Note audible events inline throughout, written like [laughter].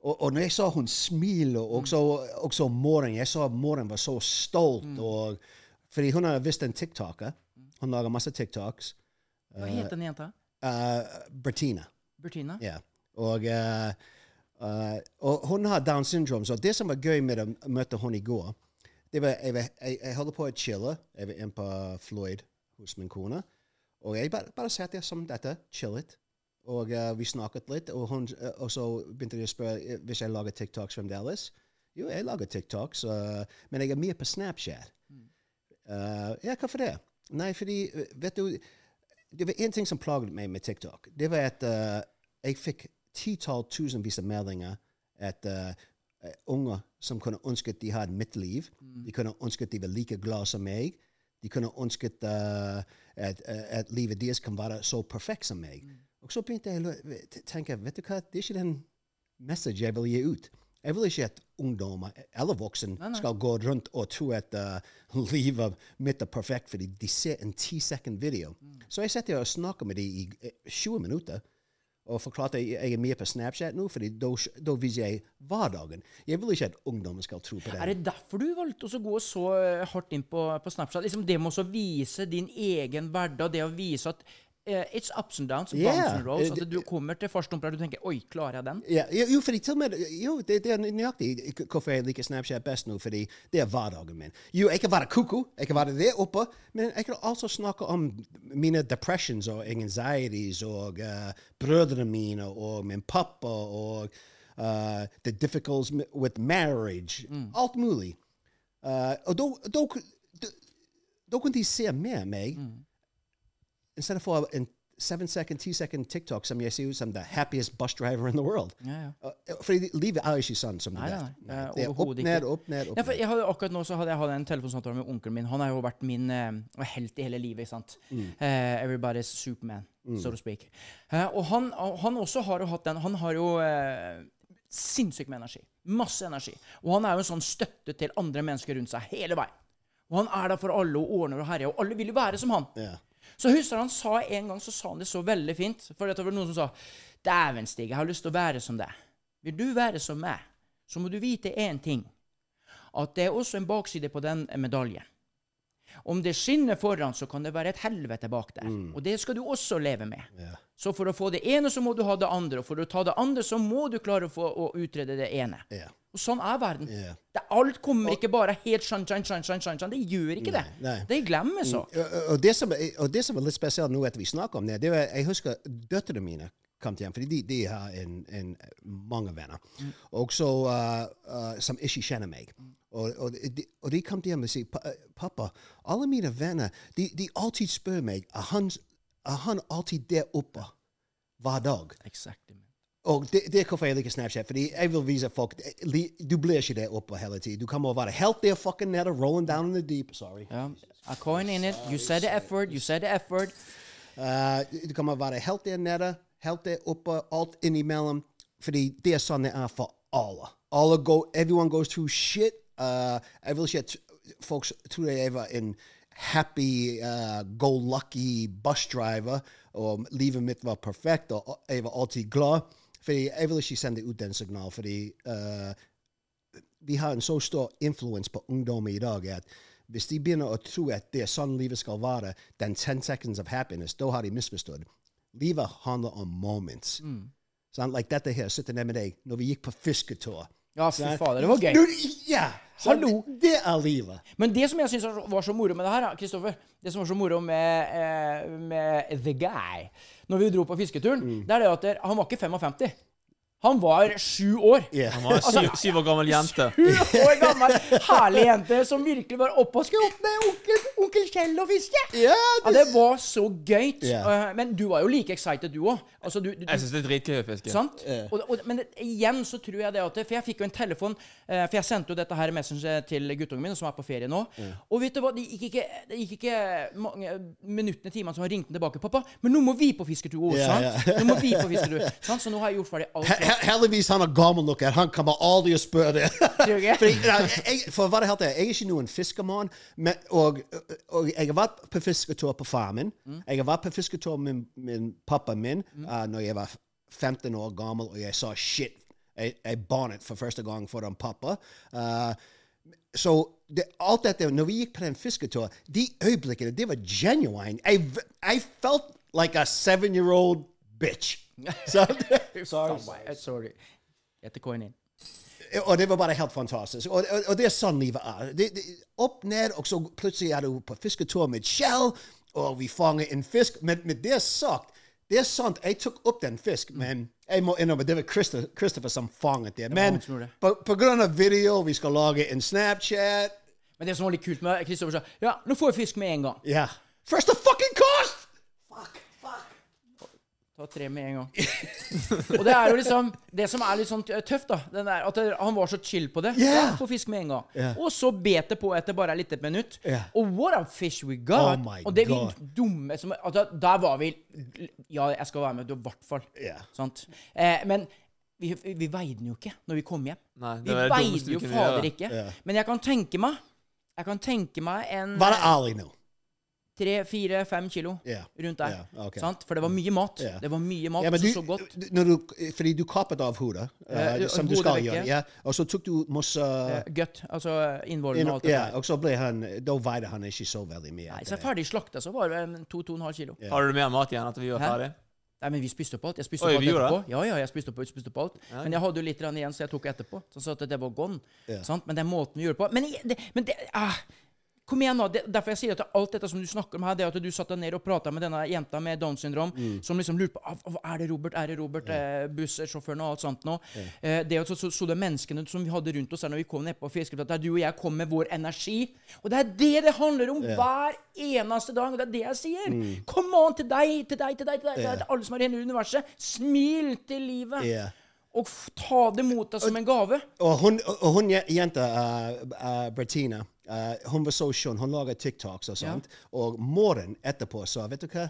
Og, og når jeg så hun smile, og så, også Maren Jeg så Måren var så stolt. Og, fordi hun har visst en tiktoker. Hun lager masse tiktoks. Hva het den jenta? Uh, Bertina. Bertina? Ja. Og, uh, uh, og hun har Down syndrom. Så det som var gøy med å møte henne i går det var, Jeg, jeg, jeg holdt på å chille. Jeg var inne på Floyd hos min kone. Og jeg bare, bare satt der som dette, chillet. Og uh, vi snakket litt. Og, hun, uh, og så begynte de å spørre uh, hvis jeg lager TikToks fremdeles. Jo, jeg lager TikToks, uh, men jeg er mye på Snapchat. Uh, ja, hvorfor det? Nei, fordi Vet du Det var én ting som plaget meg med TikTok. Det var at jeg fikk titall tusenvis av meldinger at unger som kunne ønsket de hadde mitt liv. De kunne ønsket de var like glad som meg. De kunne ønsket at, uh, at livet deres kan være så perfekt som meg. Og så begynte jeg å tenke vet du hva, det er ikke den message jeg vil gi ut. Jeg vil ikke at ungdommer eller voksen skal gå rundt og tro at uh, [laughs] livet mitt er perfekt fordi de ser en ti sekund video. Så jeg sitter og snakker med dem i eh, 20 minutter og forklarte at jeg er mye på Snapchat nå, fordi da viser jeg hverdagen. Jeg vil ikke at ungdommer skal tro på det. Er det derfor du valgte å gå så eh, hardt inn på, på Snapchat? Liksom det med å vise din egen hverdag, det å vise at eh, it's ups and downs, Yeah. and rolls. Eh, At du kommer til fartsdumper og du tenker 'oi, klarer jeg den'? Yeah. jo, fordi til og med, jo, det, det er nøyaktig hvorfor jeg liker Snapchat best nå, fordi det er hverdagen min. Jo, jeg kan være koko, jeg kan være der oppe, men jeg kan også snakke om mine depressions og anxieties og uh, brødrene mine og min pappa og uh, the difficulties with marriage, alt mulig. Uh, og da, kan de se mer meg. meg, i stedet for en 7 second, 10 second TikTok som jeg ser ut som the happiest bus driver in the world. Ja, ja. Uh, fordi livet er ikke sånn som du Nei, vet. nei, nei, Det er opp, ned, opp, ned, opp, Ja, ned. jeg hadde, akkurat nå så hadde jeg hatt en telefonsamtale med onkelen min. Han har jo vært min uh, helt i hele livet. ikke sant? Mm. Uh, everybody's superman, so to speak. Eh, og han, han også har jo hatt den Han har jo eh, sinnssykt med energi. Masse energi. Og han er jo en sånn støtte til andre mennesker rundt seg hele veien. Og han er der for alle og ordner og herjer, og alle vil jo være som han. Ja. Så husker han sa en gang så sa han det så veldig fint. For det var noen som sa Dæven, Stig, jeg har lyst til å være som deg. Vil du være som meg, så må du vite én ting. At det er også en bakside på den medaljen. Om det skinner foran, så kan det være et helvete bak der. Og det skal du også leve med. Så for å få det ene, så må du ha det andre. Og for å ta det andre, så må du klare å, få, å utrede det ene. Ja. Og sånn er verden. Yeah. Det, alt kommer ikke bare helt shine, shine, shine, shine, shine, shine. Det gjør ikke det. nei. Det glemmer så. Og, og, det som, og det som er litt spesielt nå etter vi snakker om det, det var, jeg husker døtrene mine kom til hjem, fordi de, de har en, en, mange venner, og så, uh, uh, som ikke kjenner meg. Og, og, de, og de kom til hjem og sier, "Pa- pappa, alle mine venner, de, de alltid spør meg, er han, er han alltid der oppe hver dag? Exactly. og det, det er hvorfor jeg liker Snapchat. Fordi jeg vil vise folk Du blir ikke der oppe hele tiden. Du kommer å være helt der fucking nede, rolling down in the deep. Sorry. Yeah. A coin in it. You said the F word. You said the F word. Uh, du kommer å være helt der nede, helt der oppe, alt innimellom. Fordi det er sånn det er for alle. Alle go, everyone goes through shit. Uh, jeg vil ikke at folk tror jeg var en happy, uh, go lucky bus driver, og livet mitt var perfekt, og jeg var alltid glad. Fordi jeg vil ikke sende ut den signal, fordi uh, vi har en så stor influens på ungdom i dag at hvis de begynner å tro at det er sånn livet skal være, den 10 seconds of happiness, da har de misforstått. Livet handler om moments. Sånn, like dette her, sitter ned med deg når vi gikk på fisketur. Ja, fy fader, det var gøy. Ja! Hallo. Det, det er livet. Men det som jeg syns var så moro med det her, Kristoffer Det som var så moro med, eh, med The Guy Når vi dro på fisketuren, Mm. det er det at han var ikke 55. Han var sju år. Ja. Han var en syv, syv år gammel jente. Sju år gammel, herlig jente som virkelig var oppe og skulle opp med onkel, onkel Kjell og fiske. Ja, Ja, det var så gøy. Eh, Men du var jo like excited, du òg. Altså, Jeg syns det er dritgøy å fiske. Sant? Og, og, men det, igjen så tror jeg det at For jeg fikk jo en telefon eh, For jeg sendte jo dette her Messenger til guttungen min, som er på ferie nå. Og vet du hva, det gikk ikke, det gikk ikke mange minuttene, timene, som han ringte tilbake. 'Pappa, men nå må vi på fisketur òg, yeah. sant?' Nå må vi på fisketur. sant? Så nå har jeg gjort ferdig alt. He- he- Heldigvis han er gammel nok at han kommer aldri å spørre det. Ja, jeg, for være helt ærlig, jeg er ikke noen fiskermann. Og, og jeg har vært på fisketur på farmen. Jeg har vært på fisketur med min pappa min uh, når jeg var 15 år gammel, og jeg sa shit. Jeg, jeg barnet for første gang foran pappa. Uh, så det, alt dette, når vi gikk på den fisketur, de øyeblikkene, det var genuine. Jeg, følte felt like a seven-year-old bitch. [laughs] Så, sorry. Sorry. Sorry. Etter coin in. Og det var bare helt fantastisk. Og, og, og det er sånn livet er. Det, det, opp ned, og så plutselig er du på fisketur med Kjell, og vi fanger en fisk. Men men det sagt, det er sant, jeg tok opp den fisk, men jeg må innrømme det var Christopher, Christopher som fanget det. Men på, på grunn av video, vi skal lage en Snapchat Men det som var litt kult med Kristoffer, sa ja, nå får jeg fisk med en gang. Ja. First the fucking cost! Ta tre med en gang. og det er jo liksom Det som er litt sånn tøft, da, den der, at han var så chill på det. Yeah. Ja, Få fisk med en gang. Yeah. Og så bet det på etter bare et lite minutt. Yeah. Og what a fish we got! Oh og det vi dumme som altså, Der var vi Ja, jeg skal være med, i hvert fall. Yeah. Sant? Eh, men vi, vi veide den jo ikke når vi kom hjem. Nei, vi veide jo fader ikke. Men jeg kan tenke meg Jeg kan tenke meg en Vær ærlig nå. Tre, fire, fem kilo yeah. rundt der. Yeah, okay. Sant? For det var mye mat. Yeah. Det var mye mat, Ja, men så du, så godt. når du, fordi du kappet av hodet, Eh, uh, som du skal gjøre, ja, og så tok du masse uh, Gutt, Altså innvollene og alt det Ja, der. og så ble han Da veide han ikke så veldig mye. Nei, så er ferdig slakta, så var det en to-to-og-en-halv kilo. Har du mer mat igjen etter vi var ferdig? Nei, men vi spiste opp alt. Jeg spiste Oi, opp alt vi gjorde etterpå. Ja, ja, jeg spiste opp, spiste opp alt. Men jeg hadde jo litt igjen, så jeg tok etterpå. Så, sa at det var gone. Sant? Men den måten vi gjorde på Men, det, men det, ah, Kom igjen, nå. Det, derfor jeg sier at alt dette som du snakker om her, det at du satte deg ned og prata med denne jenta med Downs syndrom, som liksom lurte på ah, hva er det Robert, er det Robert, eh, bussjåføren og alt sånt nå. Eh, det at så, så, så det menneskene som vi hadde rundt oss her når vi kom ned på fiskeflåten, der du og jeg kom med vår energi. Og det er det det handler om hver eneste dag, og det er det jeg sier. Come on til deg, til deg, til deg, til deg, til deg, til alle som er i hele universet. Smil til livet. Ja. F ta det mot deg som en gave. Og hun, og hun jenta, uh, uh, Bertina, uh, hun var så skjønn. Hun lager TikToks og sånt. Og morgenen etterpå sa Vet du hva?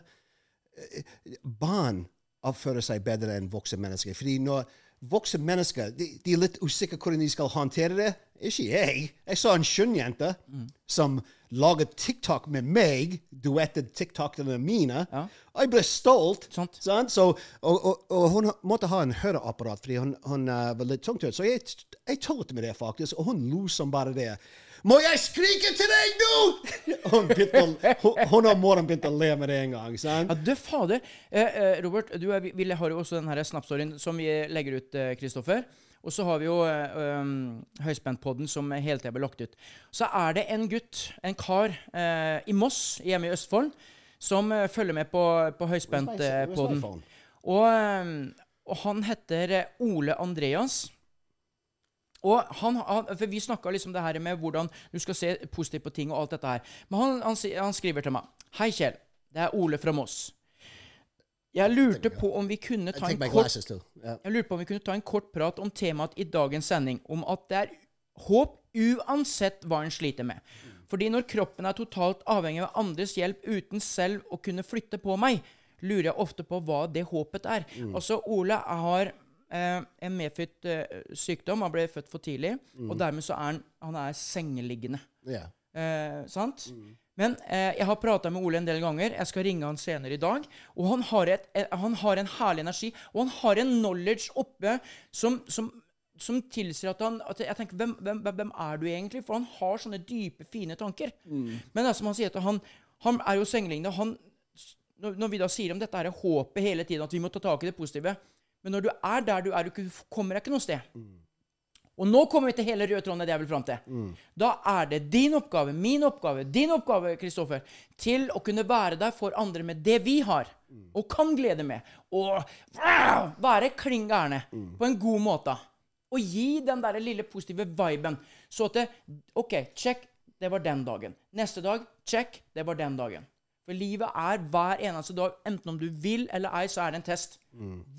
Barn oppfører seg bedre enn voksne mennesker. Fordi når voksne mennesker de, de er litt usikre hvordan de skal håndtere det. Ikke jeg. Jeg så en skjønn jente som laget TikTok med meg, duettet TikTokene mine. Ja. Jeg ble stolt. Sant. Sant? Så, og, og, og hun måtte ha en høreapparat fordi hun, hun uh, var litt tungtørt. Så jeg, jeg tullet med det, faktisk, og hun lo som bare det. Må jeg skrike til deg nå?! [laughs] hun, hun, hun og moren begynte å le med det en gang. Sant? Ja, du fader. Eh, eh, Robert, du er, vi har jo også den her snapstoryen som vi legger ut, eh, Kristoffer. Og så har vi jo eh, um, Høyspentpodden som hele tida blir lagt ut. Så er det en gutt, en kar, eh, i Moss, hjemme i Østfold, som eh, følger med på, på Høyspentpodden. Og, eh, og han heter eh, Ole Andreas. Og han, han, for Vi snakka liksom det her med hvordan du skal se positivt på ting og alt dette her. Men han, han, han skriver til meg Hei, Kjell. Det er Ole fra Moss. Jeg lurte på om vi kunne ta en kort. Jeg lurte på om vi kunne ta en kort prat om temaet i dagens sending, om at det er håp uansett hva en sliter med. Fordi når kroppen er totalt avhengig av andres hjelp uten selv å kunne flytte på meg, lurer jeg ofte på hva det håpet er. Altså, Ole har eh, en medfødt eh, sykdom. Han ble født for tidlig, og dermed så er han, han er sengeliggende. Yeah. Eh, sant? Men eh, jeg har prata med Ole en del ganger. Jeg skal ringe han senere i dag. Og han har, et, eh, han har en herlig energi, og han har en knowledge oppe som, som, som tilsier at han at Jeg tenker, hvem, hvem, hvem- hvem er du egentlig? For han har sånne dype, fine tanker. Men det er som han sier, at han, han er jo sengeliggende. Han, når, når vi da sier om dette her håpet hele tiden, at vi må ta tak i det positive Men når du er der du er, du kommer deg ikke noe sted. Og nå kommer vi til hele røde tråden, det jeg vil fram til. Da er det din oppgave, min oppgave, din oppgave, Kristoffer, til å kunne være der for andre med det vi har, og kan glede med. Og wow, være klin gærne på en god måte. Og gi den der lille positive viben. Så at det, OK, check, det var den dagen. Neste dag, check, det var den dagen. For livet er hver eneste dag, enten om du vil eller ei, så er det en test.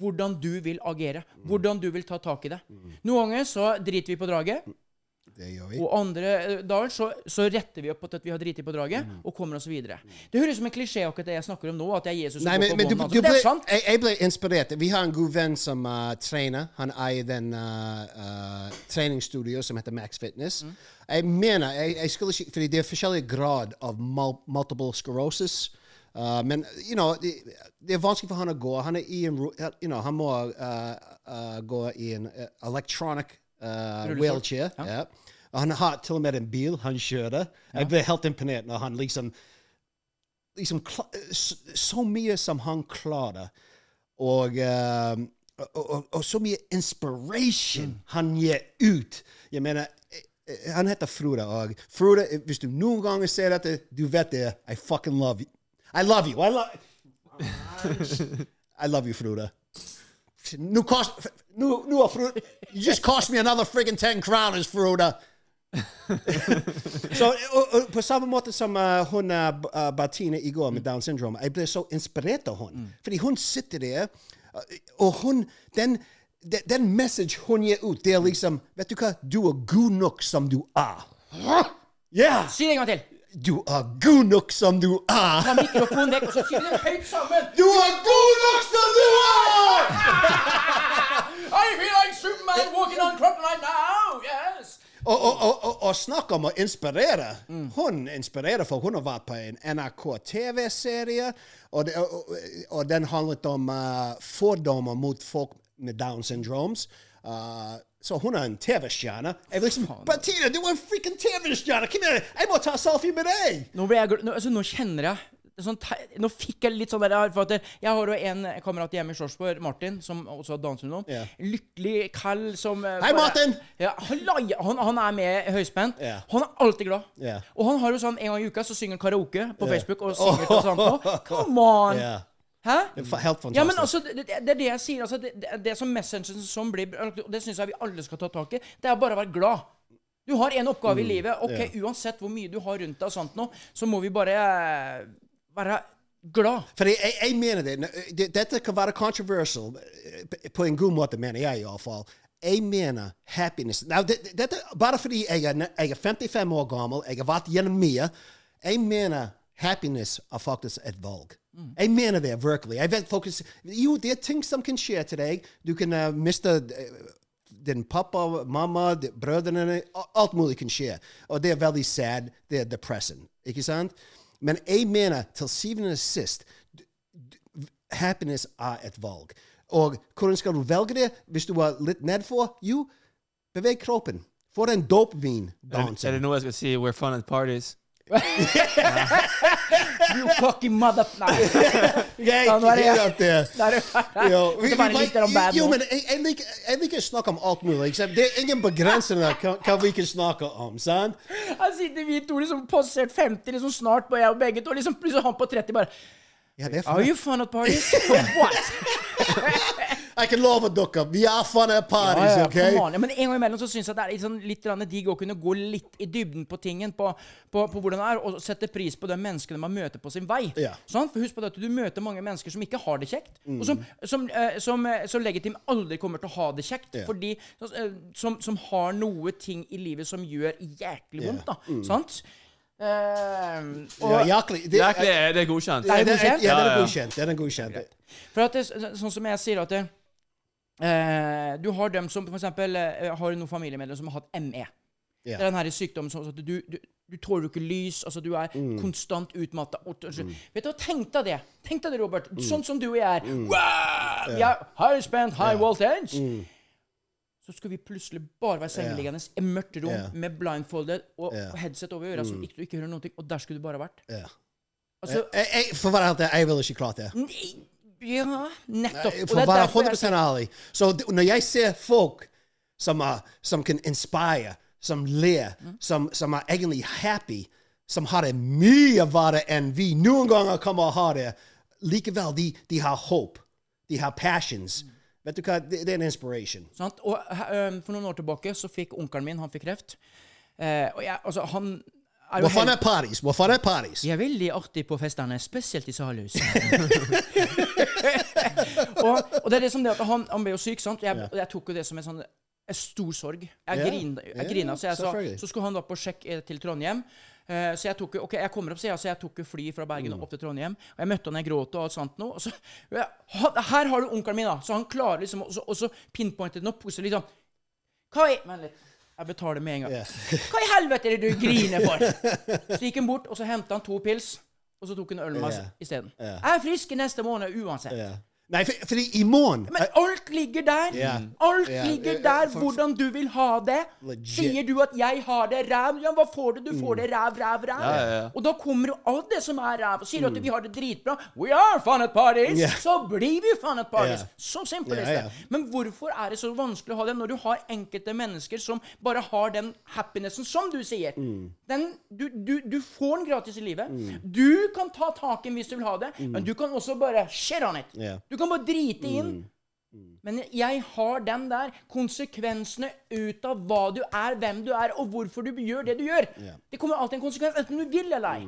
Hvordan du vil agere. Hvordan du vil ta tak i det. Noen ganger så driter vi på draget. Det gjør vi. Og andre dagen dager så, så retter vi opp at vi har driti på draget, og kommer oss videre. Det høres ut som en klisjé akkurat det jeg snakker om nå, at jeg er Jesus som Nei, går men, på men du, du Altså, det ble, er sant. jeg, jeg ble inspirert. Vi har en god venn som uh, trener. Han eier den uh, uh, treningsstudio som heter Max Fitness. Mm. Jeg mener jeg, jeg skulle ikke, fordi det er forskjellig grad av mul multiple sclerosis. Uh, men you know, det, det er vanskelig for han å gå. Han er i en, you know, han må uh, uh, gå i en electronic wheelchair. Ja. Og han har til og med en bil han kjører. Jeg ble helt imponert når han liksom liksom så, mye som han klarer, og, eh, og, og, og så mye inspiration han gir ut. Jeg mener, eh, eh, han heter Frode, og eh, hvis du noen ganger ser dette, du vet det. I fucking love you. I love you. I love [laughs] I love you, Frode. Nu cost, nu, nu har Frode, you just cost me another friggin' 10 kroners, Frode. [laughs] Så, og, og, på samme måte som uh, hun uh, Bertine i går med Down syndrome, jeg ble så inspirert av hun. Fordi hun sitter der, og hun den, den, den message hun gir ut, det er liksom Vet du hva? Du er god nok som du er. Ja! Si det en gang til. Du er god nok som du er. Ta mikrofonen vekk, og så sier vi det høyt sammen. Du er god nok som du er! [laughs] I feel like Superman walking on kryptonite now. Yes. Og, og, og, og, snakk om å inspirere. Hun inspirerer folk. Hun har vært på en NRK TV-serie, og, og, den handlet om uh, fordommer mot folk med Down syndromes. Uh, så hun er en TV-stjerne. Jeg liksom, Bettina, du er en frikken TV-stjerne! Kom jeg må ta selfie med deg! Nå, jeg, nå, altså, nå kjenner jeg sånn, Nå fikk jeg litt sånn der for at Jeg har jo en kamerat hjemme i Sarpsborg, Martin, som også har Downs syndrom. Yeah. Lykkelig, kall som eh, Hei, bare- Martin! Ja, han, han er med høyspent. Yeah. Han er alltid glad. Yeah. Og han har jo sånn en gang i uka så synger han karaoke på Facebook. og synger til [laughs] sånn på. Come on! Hæ? Helt fantastisk. Ja, men altså, det, det det er det jeg sier. Altså, det, det, det som messengeren som blir det syns jeg vi alle skal ta tak i. Det er bare å være glad. Du har en oppgave i livet. Ok, Uansett hvor mye du har rundt deg, og sånt nå, så må vi bare eh, være glad. For jeg, jeg, jeg mener det. det. Dette kan være controversial, på en god måte, mener jeg iallfall. Jeg mener happiness Now, det, det- dette, Bare fordi jeg er, jeg er 55 år gammel, jeg har vært gjennom mye Jeg mener happiness er faktisk et valg. Jeg mener det virkelig. Jeg vet folk Jo, det er ting som kan skje til deg. Du kan uh, miste din pappa, mamma, brødrene Alt mulig kan skje. Og det er veldig sad. Det er depressing. Ikke sant? Men jeg mener til syvende og sist happiness er et valg. Og hvordan skal du velge det? Hvis du er litt nedfor, jo, beveg kroppen. Få den Er, dopamin-dansen. er det noe jeg skal si? We're fun at parties. [laughs] You fucking mother... Nei. Jeg, er helt Jo, det jo, men jeg, liker, å snakke om alt mulig. ikke? Det er ingen begrensninger hva, vi kan snakke om. sant? Her sitter vi to liksom passert 50 liksom snart på jeg og begge to. Liksom plutselig han på 30 bare Ja, det Are you fun at parties? [laughs] What? [laughs] I kan love dere. Vi er fan av parties, Ja, ja, OK? Ja, men en gang imellom så syns jeg det er litt, sånn, litt digg å kunne gå litt i dybden på tingen, på, på, på hvordan det er, og sette pris på de menneskene man møter på sin vei. Ja. Sånn? For husk på det at du møter mange mennesker som ikke har det kjekt, Mm. og som, som, uh, som uh, så legitimt aldri kommer til å ha det kjekt, Ja. fordi uh, som, som har noe ting i livet som gjør jæklig vondt, da. Sant? Uh, og, Ja, Jakli, det, Jæklig er det godkjent. ja, er det, godkjent? ja, det er godkjent. Det er godkjent. For at det, så- sånn som jeg sier at det, eh, Du har dem som f.eks. eh, har noen familiemedlemmer som har hatt ME. Yeah. Det er den her sykdommen sånn at du, du, du tåler ikke lys. altså Du er konstant utmatta. Vet du hva, Tenk deg det, Tenk deg det, Robert. Sånn som du og jeg er. Wow! Vi er high spent, high voltage. Så skulle vi plutselig bare være sengeliggende i mørkt rom med blindfolded og, headset over øra, så ikke, du ikke hører noe. Og der skulle du bare vært. Altså, Jeg, jeg, for å være helt ærlig, jeg ville ikke klart det. nei, Ja, nettopp. For å være 100 ærlig. Så når jeg ser folk som, er, som kan inspire, som ler, som, som er egentlig happy, som har det mye verre enn vi noen ganger kommer å ha det, likevel de, de har håp. De har passions. Vet du hva? Det, det er en inspiration. Sant? Og eh, For noen år tilbake så fikk onkelen min han fikk kreft. Eh, og jeg, altså, han helt- er parties? Hvor faen er parties? De er veldig artige på festene, spesielt i Salhus. [laughs] og, og det er det som det at han, han ble jo syk, sant? Jeg, yeah. jeg tok jo det som en sånn en stor sorg. Jeg jeg ja, grina så jeg sa. Så skulle han da på sjekk til Trondheim. Uh, så jeg tok jo- ok, jeg kommer opp, så jeg, så jeg tok jo fly fra Bergen Mm. opp til Trondheim. Og jeg møtte han, jeg gråt og alt sånt noe. Og så, ja, her har du onkelen min, da. Så han klarer liksom Og så, og så pinpointet den opp. Og så liksom Hva Vent litt. Jeg betaler med en gang. Yes. Hva i helvete er det du griner for? Så gikk han bort, og så henta han to pils. Og så tok han øl med meg Ja. isteden. Yeah. Jeg er frisk neste måned uansett. Nei, for, fordi i morgen Men alt ligger der. Yeah. Alt yeah. ligger der hvordan du vil ha det. Legit. Sier du at 'jeg har det ræv', ja, hva får du? Du får det ræv, ræv, ræv. Ja, ja, ja. Og da kommer jo alt det som er ræv. Og sier du at vi har det dritbra, 'we are fun at parties', Yeah. så blir vi fun at parties. Så simpelt er det. Men hvorfor er det så vanskelig å ha det når du har enkelte mennesker som bare har den happinessen, som du sier? Mm. Den, du, du, du får den gratis i livet. Du kan ta tak i den hvis du vil ha det, men du kan også bare shit on it. Mm. Mm. Du kan bare drite inn. Men jeg har den der konsekvensene ut av hva du er, hvem du er, og hvorfor du gjør det du gjør. Det kommer alltid en konsekvens, enten du vil eller ei.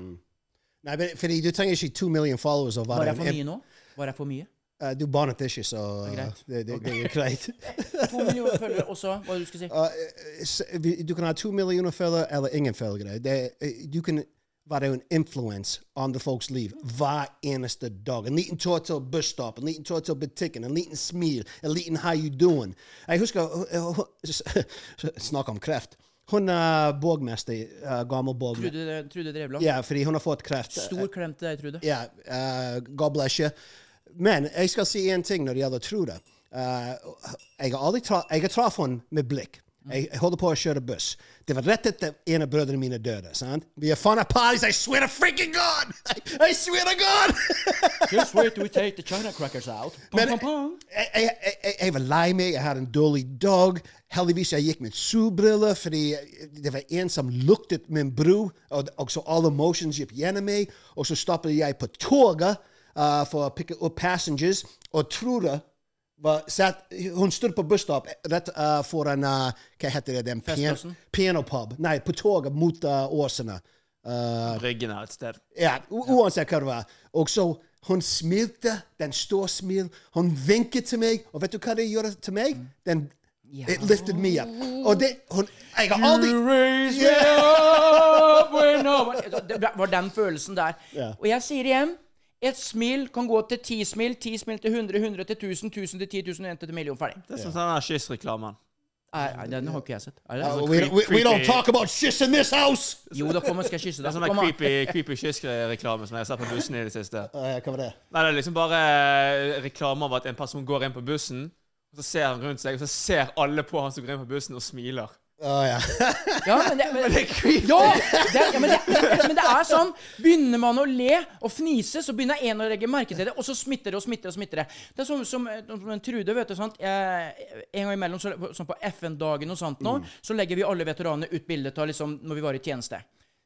Nei, men fordi du trenger ikke to million followers. Og Var jeg for mye nå? Var jeg for mye? Uh, du bannet ikke, så greit. det, det, det er greit. [laughs] To millioner følgere også, hva du skal si. Uh, du kan ha to millioner følgere eller ingen følgere. Det, du kan være en influence andre folks liv hver eneste dag. En liten tur til busstopp, en liten tur til butikken, en liten smil, en liten 'how you doing'. Jeg husker [laughs] Snakk om kreft. Hun er borgmester, uh, gammel borgmester. Trude, Trude Drevland. Ja, fordi hun har fått kreft. Stor klem til deg, Trude. Ja, uh, God bless you. Men jeg skal si en ting når det gjelder Trude. Uh, jeg har aldri tra jeg har traff henne med blikk. Jeg, jeg holder på å kjøre buss. Det var rett etter en av brødrene mine døde. sant? Vi er fun parties, I swear to freaking God! I, I swear to God! Just wait till we take the China crackers out. Pong, Men pong, pong. jeg, jeg, jeg, jeg var lei meg. Jeg hadde en dårlig dag. Heldigvis jeg gikk med solbriller, fordi det var en som luktet min bro, og, og så alle emotions gikk gjennom meg. Og så stoppet jeg på toget uh, for å pikke opp passengers, og satt, hun stod på busstopp rett uh, foran uh, Hva heter det? Den pian pianopub. Nei, på toget mot uh, Åsene. Uh, Ryggen er et sted. ja, uansett hva det var. Og så hun smilte, den store smil. Hun vinket til meg, og vet du hva det gjorde til meg? Den, It lifted me up. Og det, hun, jeg har aldri [laughs] Det var den følelsen der. Yeah. Og jeg sier igjen et smil kan gå til ti smil, ti smil til 100, 100 til 1000, 1000 til 10 000, 1 til million. Ferdig. Det er som er kyssreklamen. Nei, nei, den har ikke jeg sett. Er det? Uh, we, we, we don't talk about shit in this house! Jo, da kommer skal jeg kysse Det er sånn creepy, creepy kyssreklame som jeg har sett på bussen i det siste. Uh, hva var det? Nei, det er liksom bare eh, reklame av at en person går inn på bussen, og så ser han rundt seg, og så ser alle på han som går inn på bussen, og smiler. Ja. [laughs] Ja, men det, men, [laughs] ja, det, ja, men, det, men det er sånn Begynner man å le og fnise, så begynner en å legge merke til det, og så smitter det og smitter og smitter det. Det er som, som en Trude, vet du. sant? Eh, en gang imellom, så, sånn på FN-dagen og sånt nå, så legger vi alle veteranene ut bilde av liksom, når vi var i tjeneste.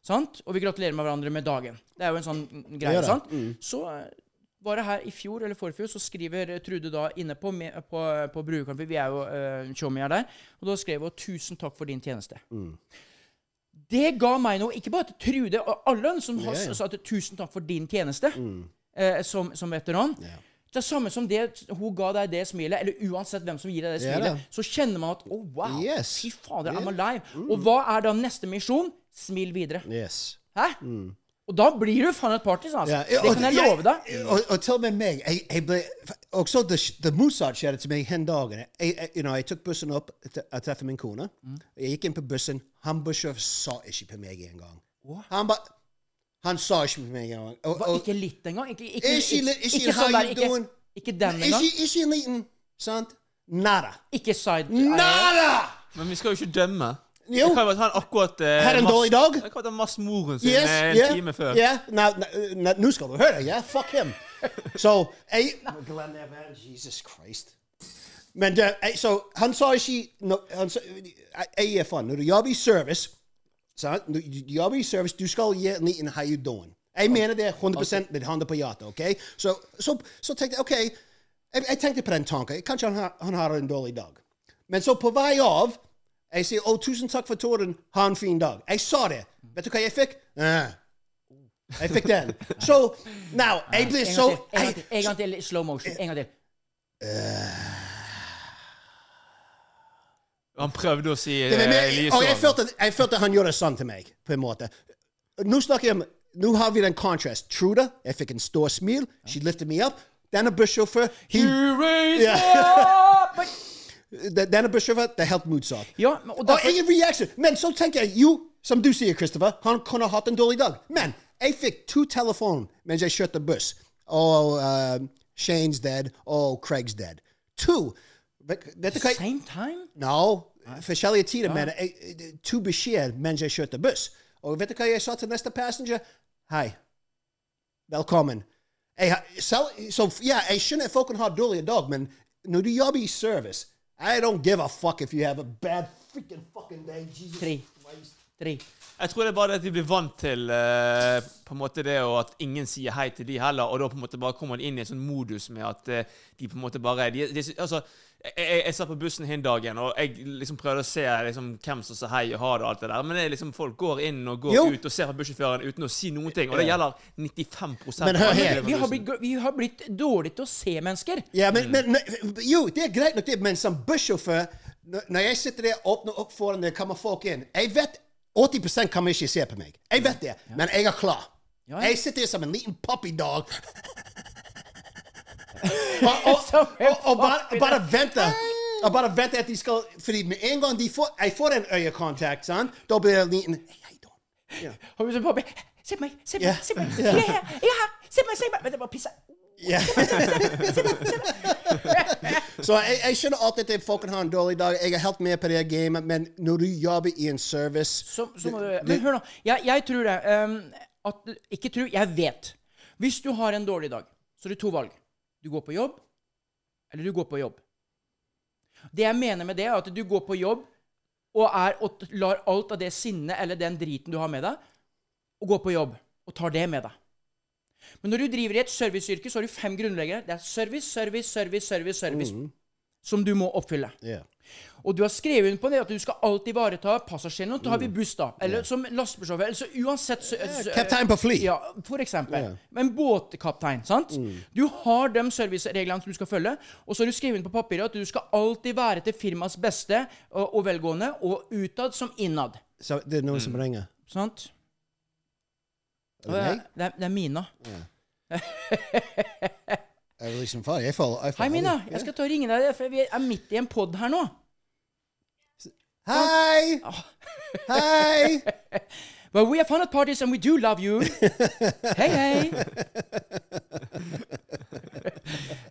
Sant? Og vi gratulerer med hverandre med dagen. Det er jo en sånn greie. sant? Mm. Så det her i fjor eller forfjor, så skriver Trude da inne på, på, på Brukerkampen vi er jo uh, showmier der, og da skrev hun 'Tusen takk for din tjeneste'. Det ga meg noe, ikke bare til Trude, og alle som har yeah. sagt 'tusen takk for din tjeneste' eh, som, som veteran. Det er samme som det hun ga deg det smilet, eller uansett hvem som gir deg det smilet, yeah. så kjenner man at 'Å, wow, Yes. fy fader, I'm alive. Mm. Og hva er da neste misjon? Smil videre. Yes. Hæ? Og da blir du faen et party, altså. Ja, Det kan jeg love deg. Og, og til og med meg jeg, jeg ble, Også det, det motsatte skjedde til meg den dagen. Jeg, jeg, you know, jeg tok bussen opp til jeg treffet min kone. Jeg gikk inn på bussen. Han bussjåføren sa ikke på meg engang. Han bare Han sa ikke på meg engang. Og- og- ikke litt engang? Ikke, ikke, ikke, ikke, ikke sånn der, you ikke, ikke den Is engang. Ikke, is en liten Sant? Nada. Ikke side Nada! Men vi skal jo ikke dømme. Jo. Det kan jo være han akkurat eh, Her en mas- dårlig dag? Det kan være masse moren sin Yes, eh, en yeah, time før. Yeah, nu skal du høre, yeah? Fuck him. So, jeg... Glenn Evans, Jesus Christ. Men det, jeg, så han sa ikke... No, han sa, jeg, er fan. Når du jobber i service, sant? Når du jobber i service, du skal gi en liten how you doing. Jeg mener det er 100% med hånda på hjertet, ok? Så, så, så tenkte jeg, ok, jeg, jeg tenkte på den tanken. Kanskje han, han har en dårlig dag. Men så på vei av, jeg sier, å, tusen takk for tåren. ha en fin dag. Jeg sa det. Vet du hva jeg fikk? Eh. Jeg fikk den. Så, now, [laughs] jeg blir så... en gang til, til slow motion. En gang til. Han prøvde å si Det eh, med- og jeg følte, jeg følte han gjorde sånn til meg, på en måte. Nå snakker jeg om Nå har vi den contrast. Truda, jeg fikk en stor smil. She lifted me up. Denne bussjåfør he- raised me up! [laughs] Den- Denne bussjåfør, det er helt motsatt. Ja, og Og derfor, ingen reaksjon. Men så tenker jeg, jo, som du sier, Christopher, han kunne hatt en dårlig dag. Men jeg fikk to telefoner mens jeg kjørte buss. Og uh, Shane's dead, og Craig's dead. To. Vet, vet du hva jeg- same time? No, forskjellige tider, men jeg, to beskjed mens jeg kjørte buss. Og vet du hva jeg sa til neste passenger? Hei. Velkommen. Jeg, selv, så ja, jeg skjønner folk kan ha dårlige dag, men når du jobber i service, I don't give a fuck if you have a bad freaking fucking day. Jesus Tre. Christ. Tre. Jeg tror det er bare det at de blir vant til uh, på en måte det, og at ingen sier hei til de heller. Og da på en måte bare kommer de inn i en sånn modus med at uh, de på en måte bare de, de, altså, jeg, jeg, jeg satt på bussen hin dagen, og jeg liksom prøvde å se liksom, hvem som sa hei og ha det og alt det der. Men det er liksom folk går inn og går Jo. ut og ser på bussjåføren uten å si noen ting. Og det gjelder 95 Men hør her. Vi har, blitt, vi har blitt dårlige til å se mennesker. Ja, men, men, men Jo, det er greit nok, det, men som bussjåfør når- jeg sitter der og åpner opp foran det kommer folk inn Jeg vet 80% kan ikke se på meg. Jeg vet det, men jeg er klar. Jeg sitter der som en liten puppy dog. [laughs] og, og, [laughs] og, og bare, bare vente. Og bare vente at de skal Fordi med en gang de får, jeg får en øyekontakt, sant? da blir en liten hey, så pappa, Se på meg, se på meg, se på meg. Jeg er her, jeg er her. Se på meg, se på meg. Men det bare pisser. Så jeg, jeg skjønner alltid at folk har en dårlig dag. Jeg er helt med på det gamet, men når du jobber i en service Så, så må du, men hør nå. Jeg, jeg tror det. um, at, ikke tror, jeg vet. Hvis du har en dårlig dag, så er det to valg. Du går på jobb, eller du går på jobb. Det jeg mener med det, er at du går på jobb og, er, og lar alt av det sinnet eller den driten du har med deg, og går på jobb og tar det med deg. Men når du driver i et serviceyrke, så har du fem grunnleggere. Det er service, service, service, service, service som du må oppfylle. Yeah. Og du har skrevet under på det at du skal alltid ivareta passasjerene. Nå tar vi buss, da. Eller som lastebilsjåfør. Eller så uansett så, så- kaptein på fly. Ja, for eksempel. En båtkaptein, sant? Du har de servicereglene som du skal følge, og så har du skrevet inn på papiret at du skal alltid være til firmaets beste og, og velgående, og utad som innad. Så det er noen som ringer. Sant? Det? Det er, det er Mina. [laughs] Er det liksom far? Jeg faller, jeg faller. Hei, Mina. Jeg skal ta og ringe deg, for vi er midt i en pod her nå. Hei! Hei! [laughs] Well, we have fun at parties and we do love you. [laughs] hei, hei.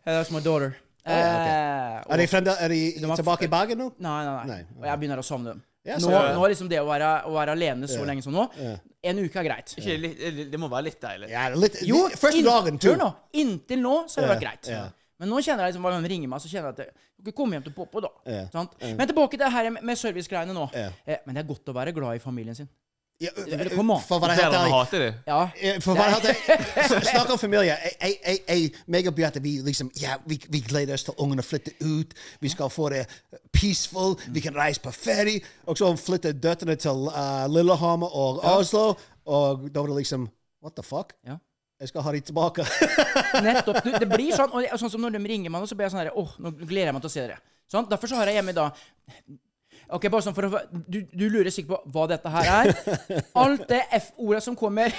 That's my daughter. Oh, okay. uh, Er de, fremde, er de De tilbake i Bergen nå? Nei, nei, nei. Nei, Og jeg begynner å savne dem. Ja, nå, nå er liksom det å være, å være alene så lenge som nå En uke er greit. Ikke litt, det- må være litt deilig. Ja, litt, Jo, første dagen, tur. nå. Inntil nå så har det vært greit. Yeah. Men nå kjenner jeg liksom, hver hun ringer meg, så kjenner jeg at det, dere kommer hjem til Poppo, da. Yeah. Sant? Men tilbake til det her med servicegreiene nå. Yeah. Eh, men det er godt å være glad i familien sin. Ja, For hva det heter jeg, hater det. Ja. Eh, For hva det heter [laughs] Snakk om familie. Jeg, jeg, jeg, meg og Beate, vi liksom Ja, vi, vi gleder oss til ungene flytter ut. Vi skal få det peaceful. Vi kan reise på ferie. Og så flytter døtrene til uh, Lillehammer og Oslo. Og da var det liksom What the fuck? Ja. Jeg skal ha de tilbake. [laughs] Nettopp. Du, det blir sånn, [laughs] og sånn som når de ringer meg, nå, så blir jeg sånn her Åh, nå gleder jeg meg til å se dere. Sånn? Derfor så har jeg hjemme da Ok, bare sånn for å Du, du lurer sikkert på hva dette her er. [laughs] Alt det F-ordet som kommer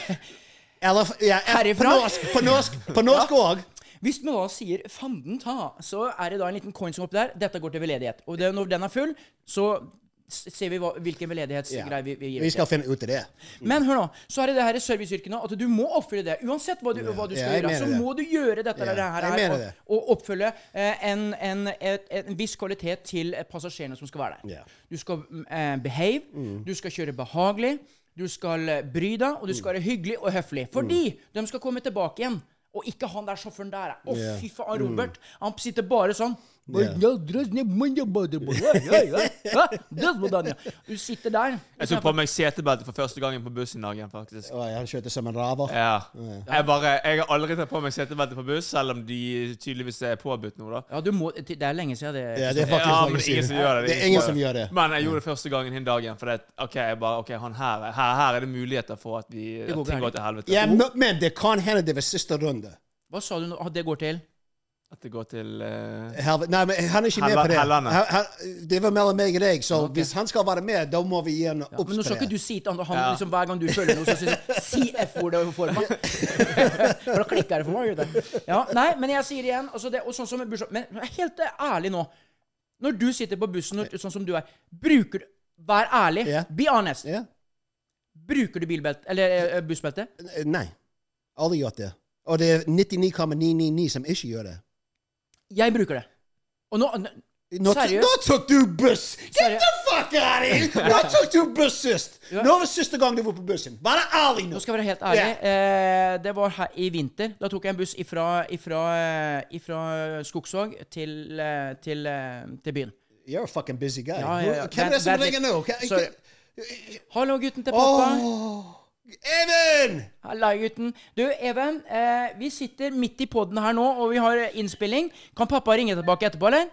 Eller ja, F- Herifra? På norsk. På norsk, på norsk òg. Hvis man da sier 'fanden ta', så er det da en liten coin som er oppi der. Dette går til veldedighet. Og det, når den er full, så ser vi hva, hvilken veldedighetsgreie vi, vi gir. Vi skal finne ut av det. Men hør nå, så er det det her i serviceyrkene at du må oppfylle det. Uansett hva du, hva du skal yeah, gjøre, så det. må du gjøre dette yeah. det her, her og, og oppfølge eh, en, en, et, en viss kvalitet til passasjerene som skal være der. Du skal eh, behave, du skal kjøre behagelig, du skal eh, bry deg, og du skal være hyggelig og høflig. Fordi de skal komme tilbake igjen. Og ikke han der sjåføren der. Å, Ja. fy faen, Robert. Han sitter bare sånn. Du sitter der. Jeg tok på meg setebelte for første gangen på bussen i dag faktisk. Oi, han kjørte som en raver. Ja. Jeg, bare, jeg har aldri tatt på meg setebelte på buss, selv om de tydeligvis er påbudt nå, da. Ja, du må, det er lenge siden det Ja, det er faktisk Ja, men ingen som gjør det. Det er ingen som gjør det. Men jeg gjorde det første gangen den dagen. For det, ok, jeg bare, ok, han her, er- her, her er det muligheter for at, vi, at ting går til helvete. Ja, men- men det kan hende det var siste runde. Hva sa du nå det går til? At det går til uh... Helvete. Nei, men han er ikke med på det. Han, han, det var mellom meg og deg, så hvis han skal være med, da må vi gi ham Ja, men nå skal ikke du si til han, han Ja. liksom, hver gang du føler noe, så sier du si F-ordet for meg. [laughs] For da klikker det for meg. det. Ja, nei, men jeg sier igjen altså det, og sånn som med bursdag, Men helt ærlig nå. Når du sitter på bussen, når, sånn som du er, bruker du Vær ærlig. Yeah. Be honest. Yeah. Bruker du bilbelte Eller eh, bussbelte? Nei. Aldri gjort det. Og det er 99,999 som ikke gjør det. Jeg bruker det. Og nå Nå, tok du buss! Get the fuck out of here! Nå tok du buss sist! Nå var siste gang du var på bussen. Vær ærlig nå! Nå skal jeg være helt ærlig. Eh, det var her i vinter. Da tok jeg en buss ifra, ifra, eh, ifra Skogsvåg til, eh, til, eh, til byen. You're a fucking busy guy. Ja, ja, ja. Hvem er det som ringer nå? Hallo, gutten til pappa. Åh, Even! Halla, gutten. Du, Even. Eh, vi sitter midt i poden her nå, og vi har innspilling. Kan pappa ringe tilbake etterpå, eller?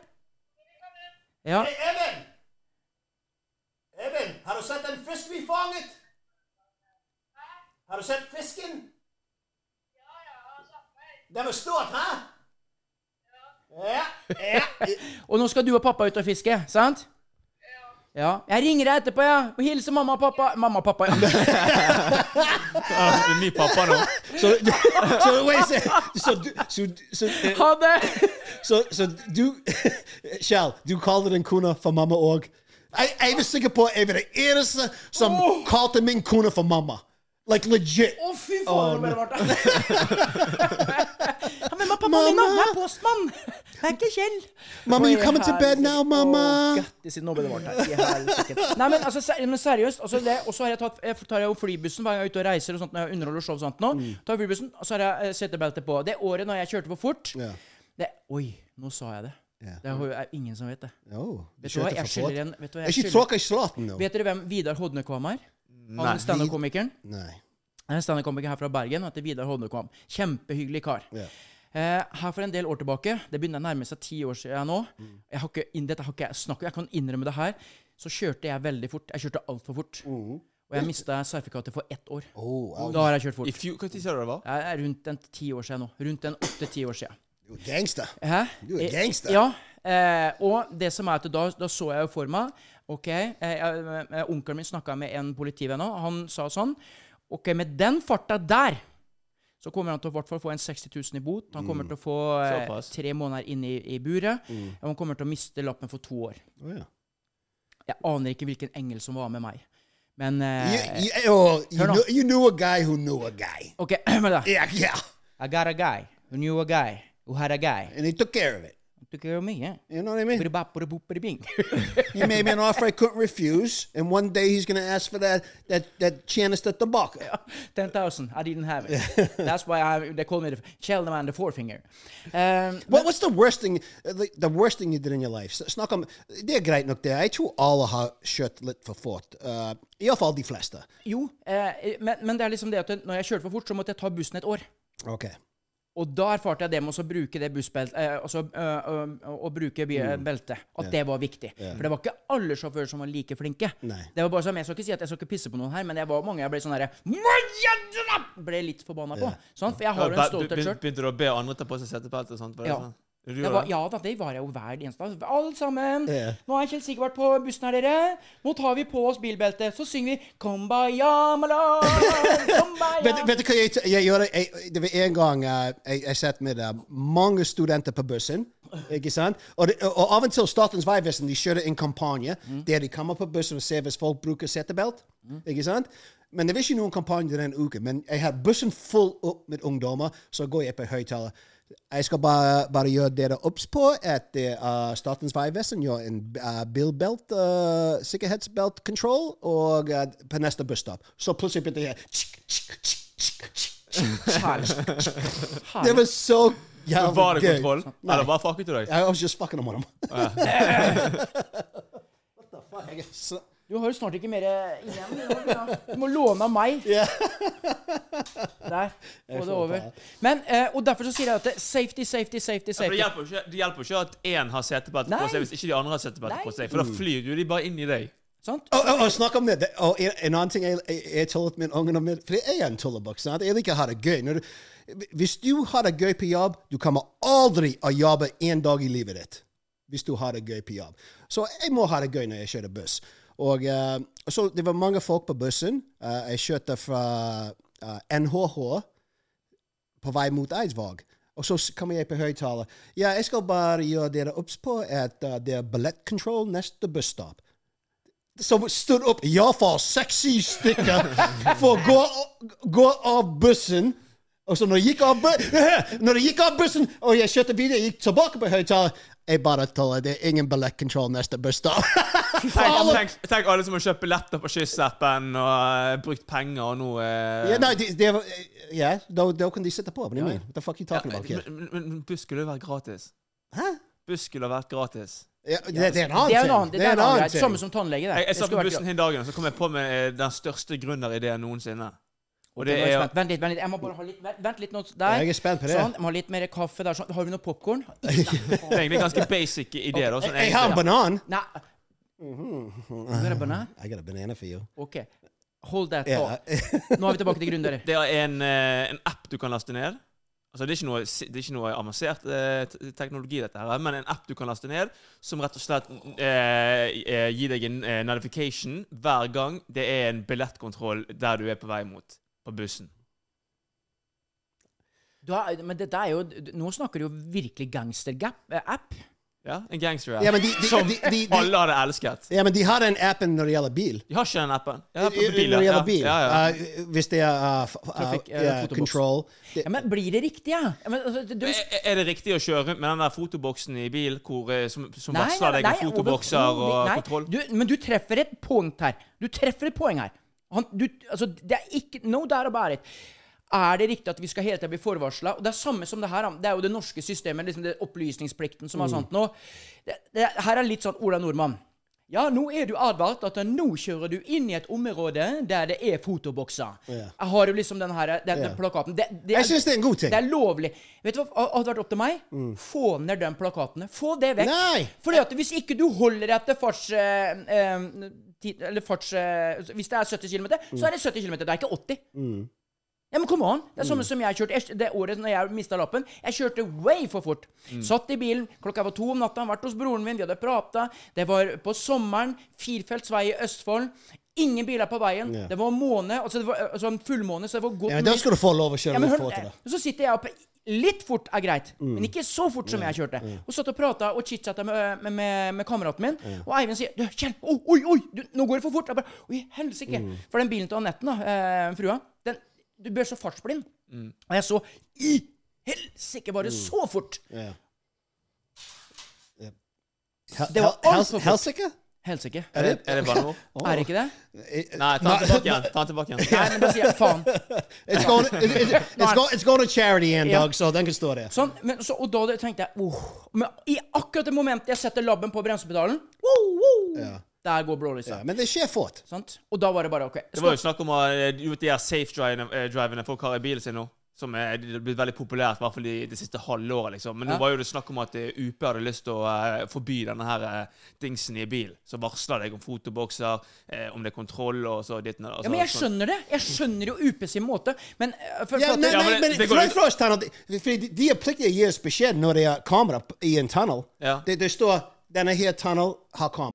Ja. Hey, Even! Even, har du sett den fisken vi fanget? Hæ? Har du sett fisken? Ja, ja, jeg har sett meg. Den var stor, hæ? Ja. Ja. ja. [laughs] Og nå skal du og pappa ut og fiske, sant? Ja. Jeg ringer deg etterpå, ja. Og hilser mamma og pappa. Mamma og pappa, ja. [laughs] er ny pappa nå. Så, så, wait. Så, så, så, eh, Ha det! så, så du [laughs] Kjell, du kaller din kone for mamma òg? Jeg, jeg er sikker på at jeg var den eneste som kalte min kone for mamma. Like legit. Å, fy faen, nå ble det varmt. Ja, men pappa min, da. Jeg er postmann. Det er ikke Kjell. Mamma, you coming to bed now, mamma? Å, gøttis, nå ble det varmt her. Nei, men altså, ser, men seriøst. Altså, det, og så har jeg tatt jeg tar jeg jo flybussen hver gang jeg er ute og reiser og sånt, når jeg underholder show og sånt nå. Tar jeg flybussen, og så har jeg eh, setebelte på. Det året når jeg kjørte for fort yeah. det, Oi, nå sa jeg det. Yeah. Det er ingen som vet det. Oh, Vet du hva, jeg skylder en vet du hva, jeg skylder-. Vet dere hvem Vidar Hodnekvam er? Han standup-komikeren? Nei. Han er standup-komiker her fra Bergen. og heter Vidar Hodnekvam. Kjempehyggelig kar. Yeah. Uh, her for en del år tilbake, det begynner å nærme seg ti år siden nå jeg har ikke, Dette har ikke snakket Jeg kan innrømme det her. Så kjørte jeg veldig fort. Jeg kjørte altfor fort. Og jeg mista sertifikatet for ett år. Oh. Da har jeg kjørt fort. tid sa du det var? Jeg er rundt en ti år siden nå. Rundt en åtte-ti år siden. Du er gangster. Hæ? Du er Eh, gangster. Ja. Uh, og det som er at da, da så jeg jo for meg OK, eh, eh, Onkelen min snakka med en politivenn, òg. han sa sånn OK, med den farta der så kommer han til å hvert fall få en 60 000 i bot. Han kommer til å få eh, tre måneder inn i, i buret. Og han kommer til å miste lappen for to år. Oh, ja. Jeg aner ikke hvilken engel som var med meg. Men eh, you, you, oh, you, Hør nå. you knew a guy who knew a guy. OK, [clears throat] men da. Yeah, yeah. I got a guy who knew a guy who had a guy. And he took care of it. Care of me, yeah. You know what I mean? He made me an offer I couldn't refuse, and one day he's going to ask for that that that Chanister Ten 10,000. I didn't have it. That's why I, they call me the Sheldon the forefinger. Um, What, what's the worst thing? uh, The, the worst thing you did in your life? Snakk om Det er greit nok, det. Jeg tror alle har kjørt litt for fort. Uh, Iallfall de fleste. jo, eh, men, men det er liksom det at når jeg kjørte for fort, så måtte jeg ta bussen et år. OK. Og da erfarte jeg det med å bruke det bussbeltet eh, altså, øh, øh, Å bruke beltet. At det var viktig. For det var ikke alle sjåfører som var like flinke. Nei. Det var bare sånn, Jeg skal ikke si at jeg skal ikke pisse på noen her, men jeg var mange jeg ble sånn herre Ble litt forbanna på. Sant? For jeg har jo en Be- stolthet be- sjøl. Begynte du å be andre ta på seg setebelte og sånt? Ja. sånn? Var, ja da, det var jeg jo hver eneste dag. Alle sammen. Yeah. Nå har Kjell Sigvart på bussen her, dere. Nå tar vi på oss bilbeltet. Så synger vi Kumbaya, Malala, Kumbaya. Vet, vet du hva jeg, jeg gjorde? Jeg, det var en gang uh, jeg, jeg satt med uh, mange studenter på bussen. Ikke sant? Og, det, og av og til Statens vegvesen de kjører en kampanje der de kommer på bussen og ser hvis folk bruker setebelt. Ikke sant? Men det var ikke noen kampanje den uken. Men jeg har bussen full opp med ungdommer, så går jeg på høyttaler. Jeg skal bare, bare gjøre dere obs på at uh, Statens vegvesen gjør en uh, bilbelt, uh, sikkerhetsbeltkontroll, og uh, på neste busstopp. Så plutselig begynte jeg Det var så jævlig Var det gøy. kontroll? Eller bare fucket du deg? I was just fucking with him. What the fuck? Du har jo snart ikke mer igjen. Du må låne av meg. Der. Få det over. Men, eh, og derfor så sier jeg at det, safety, safety, safety, Ja, det safety. hjelper ikke, det hjelper ikke at én har setebelte på seg hvis ikke de andre har setebelte på seg. For da flyr jo de bare inn i deg. Sant? Og, og, og snakk om det. det og en, en annen ting jeg, jeg, jeg tullet med ungene mine For jeg er en tullebukk. Jeg liker å ha det gøy. Når du, hvis du har det gøy på jobb, du kommer aldri å jobbe en dag i livet ditt. Hvis du har det gøy på jobb. Så jeg må ha det gøy når jeg kjører buss. Og eh, så Det var mange folk på bussen. Eh, jeg kjørte fra eh, NHH på vei mot Eidsvåg. Og så kommer jeg på høyttaler. Ja, jeg skal bare gjøre dere obs på at uh, det er billettkontroll neste busstopp. Som stod opp, iallfall seks-syv stykker, [laughs] for å gå, gå av bussen. Og så når jeg gikk av, bu [laughs] når jeg gikk av bussen, og jeg kjørte videre, jeg gikk tilbake på høyttaler Jeg bare tuller. Det er ingen billettkontroll neste busstopp. [laughs] Tenk, tenk, tenk alle som har kjøpt billetter på Kyss-appen og uh, brukt penger og nå uh... ja, nei, de, de, yeah, da, da kan de sitte på. What do you mean? What the fuck are you talking about, kid? men, buss skulle jo vært gratis. Hæ? Buss skulle vært gratis. Ja, det, det er en annen Det er en ting. annen, det er en annen ting. Samme som tannlege. Det. Jeg, jeg satt på bussen hele dagen, og så kom jeg på med eh, den største gründerideen noensinne. Og det er jeg. Vent litt, vent litt. Jeg må bare ha litt Vent, vent litt nå der. Jeg er spent på det. Sånn. Jeg må ha litt mer kaffe der. Sånn. Har vi noe popkorn? [laughs] det er egentlig ganske basic idé. Okay. sånn Jeg har en banan. Nei. You got banan? banana? I got a banana for you. OK. Hold that yeah. thought. Nå er vi tilbake til gründere. [laughs] Det er en, eh, en app du kan laste ned. Altså, det, er ikke noe, det er ikke noe avansert eh, teknologi, dette her, men en app du kan laste ned, som rett og slett eh, eh, gir deg en eh, notification hver gang det er en billettkontroll der du er på vei mot på bussen. Da, men dette er jo Nå snakker du jo virkelig gangster-app. Ja, En gangster-app. Ja, men de, de, som de, de, de, alle hadde elsket. ja, men de har den appen når det gjelder bil. De har ikke den appen. Ja, på, på Når det gjelder bil. Ja, ja. Uh, hvis det er uh, uh, Trafikk, uh, yeah, control Ja, men blir det riktig, ja? ja men, altså, du, Er- Er det riktig å kjøre rundt med den der fotoboksen i bil hvor, eh, som, som Nei, varsler deg om fotobokser og nei. kontroll? Du, men du treffer et punkt her. Du treffer et poeng her. Han, du, altså, det er ikke No doubt about it. Er det riktig at vi skal hele tiden bli forvarsla? Det er samme som det her. Det er jo det norske systemet, liksom det opplysningsplikten som er Mm. sånt nå. Det, det, her er litt sånn Ola Nordmann. Ja, nå er du advart at nå kjører du inn i et område der det er fotobokser. Yeah. Jeg har jo liksom den her den, den plakaten. Det, det Jeg syns det er en god ting. det er lovlig. Vet du hva hadde vært opp til meg? Få ned de plakatene. Få det vekk. Nei! Fordi at hvis ikke du holder etter farts... Eh, eh, eller farts eh, Hvis det er 70 km, så er det 70 km. Det er ikke 80. Ja, men come on! Det er samme som jeg kjørte jeg- det året når jeg mista lappen. Jeg kjørte way for fort. Satt i bilen, klokka var to om natta, vært hos broren min, vi hadde prata. Det var på sommeren, firfelts vei i Østfold. Ingen biler på veien. Yeah. Det var måne, altså det var altså en fullmåne, så det var godt ja, men Da skal du få lov å kjøre ja, men litt fortere. eh, Så sitter jeg oppe Litt fort er greit, Mm. men ikke så fort som jeg kjørte. Og satt og prata og chit-chatta med, med, med, med kameraten min. Og Eivind sier «Du, 'Kjell, oi, oi, oi, du, nå går det for fort.' Jeg bare, Oi, helsike. Mm. For den bilen til Anette, da, eh, frua, den, du blir så fartsblind. Og jeg så I helsike, var det så fort! Yeah. Yeah. Det var fort. Helsike? Helsike. Er det, er det banneord? Er det ikke det? Nei, ta den tilbake igjen. Ta den tilbake igjen. Nei, men bare sier jeg faen. It's going, it, it, it's, go, it's going to charity en dag, så den kan stå der. Sånn, men, så, og da tenkte jeg oh. Men i akkurat det momentet jeg setter labben på bremsepedalen woo, woo, Der går blålyset. Ja, men det skjer fort. Sant? Og da var det bare OK. Det var jo snakk om eh, vet de her safe-drivene folk har i bilen sin nå. Som er blitt veldig populært, i hvert fall i det siste halvåret. liksom. Men nå Ja. var jo det snakk om at eh, UP hadde lyst til å uh, forby denne her uh, dingsen i bilen. Så varsler deg om fotobokser, uh, om det er kontroll og så ditt og Ja, men jeg skjønner det. Jeg skjønner jo UP sin måte, men først for, Ja, nei, Ja, men men det- det går for, oss, Tunnel, for de er pliktige å gi oss beskjed når det er kamera i en tunnel. Ja. Det, det står denne her tunnel har kamera.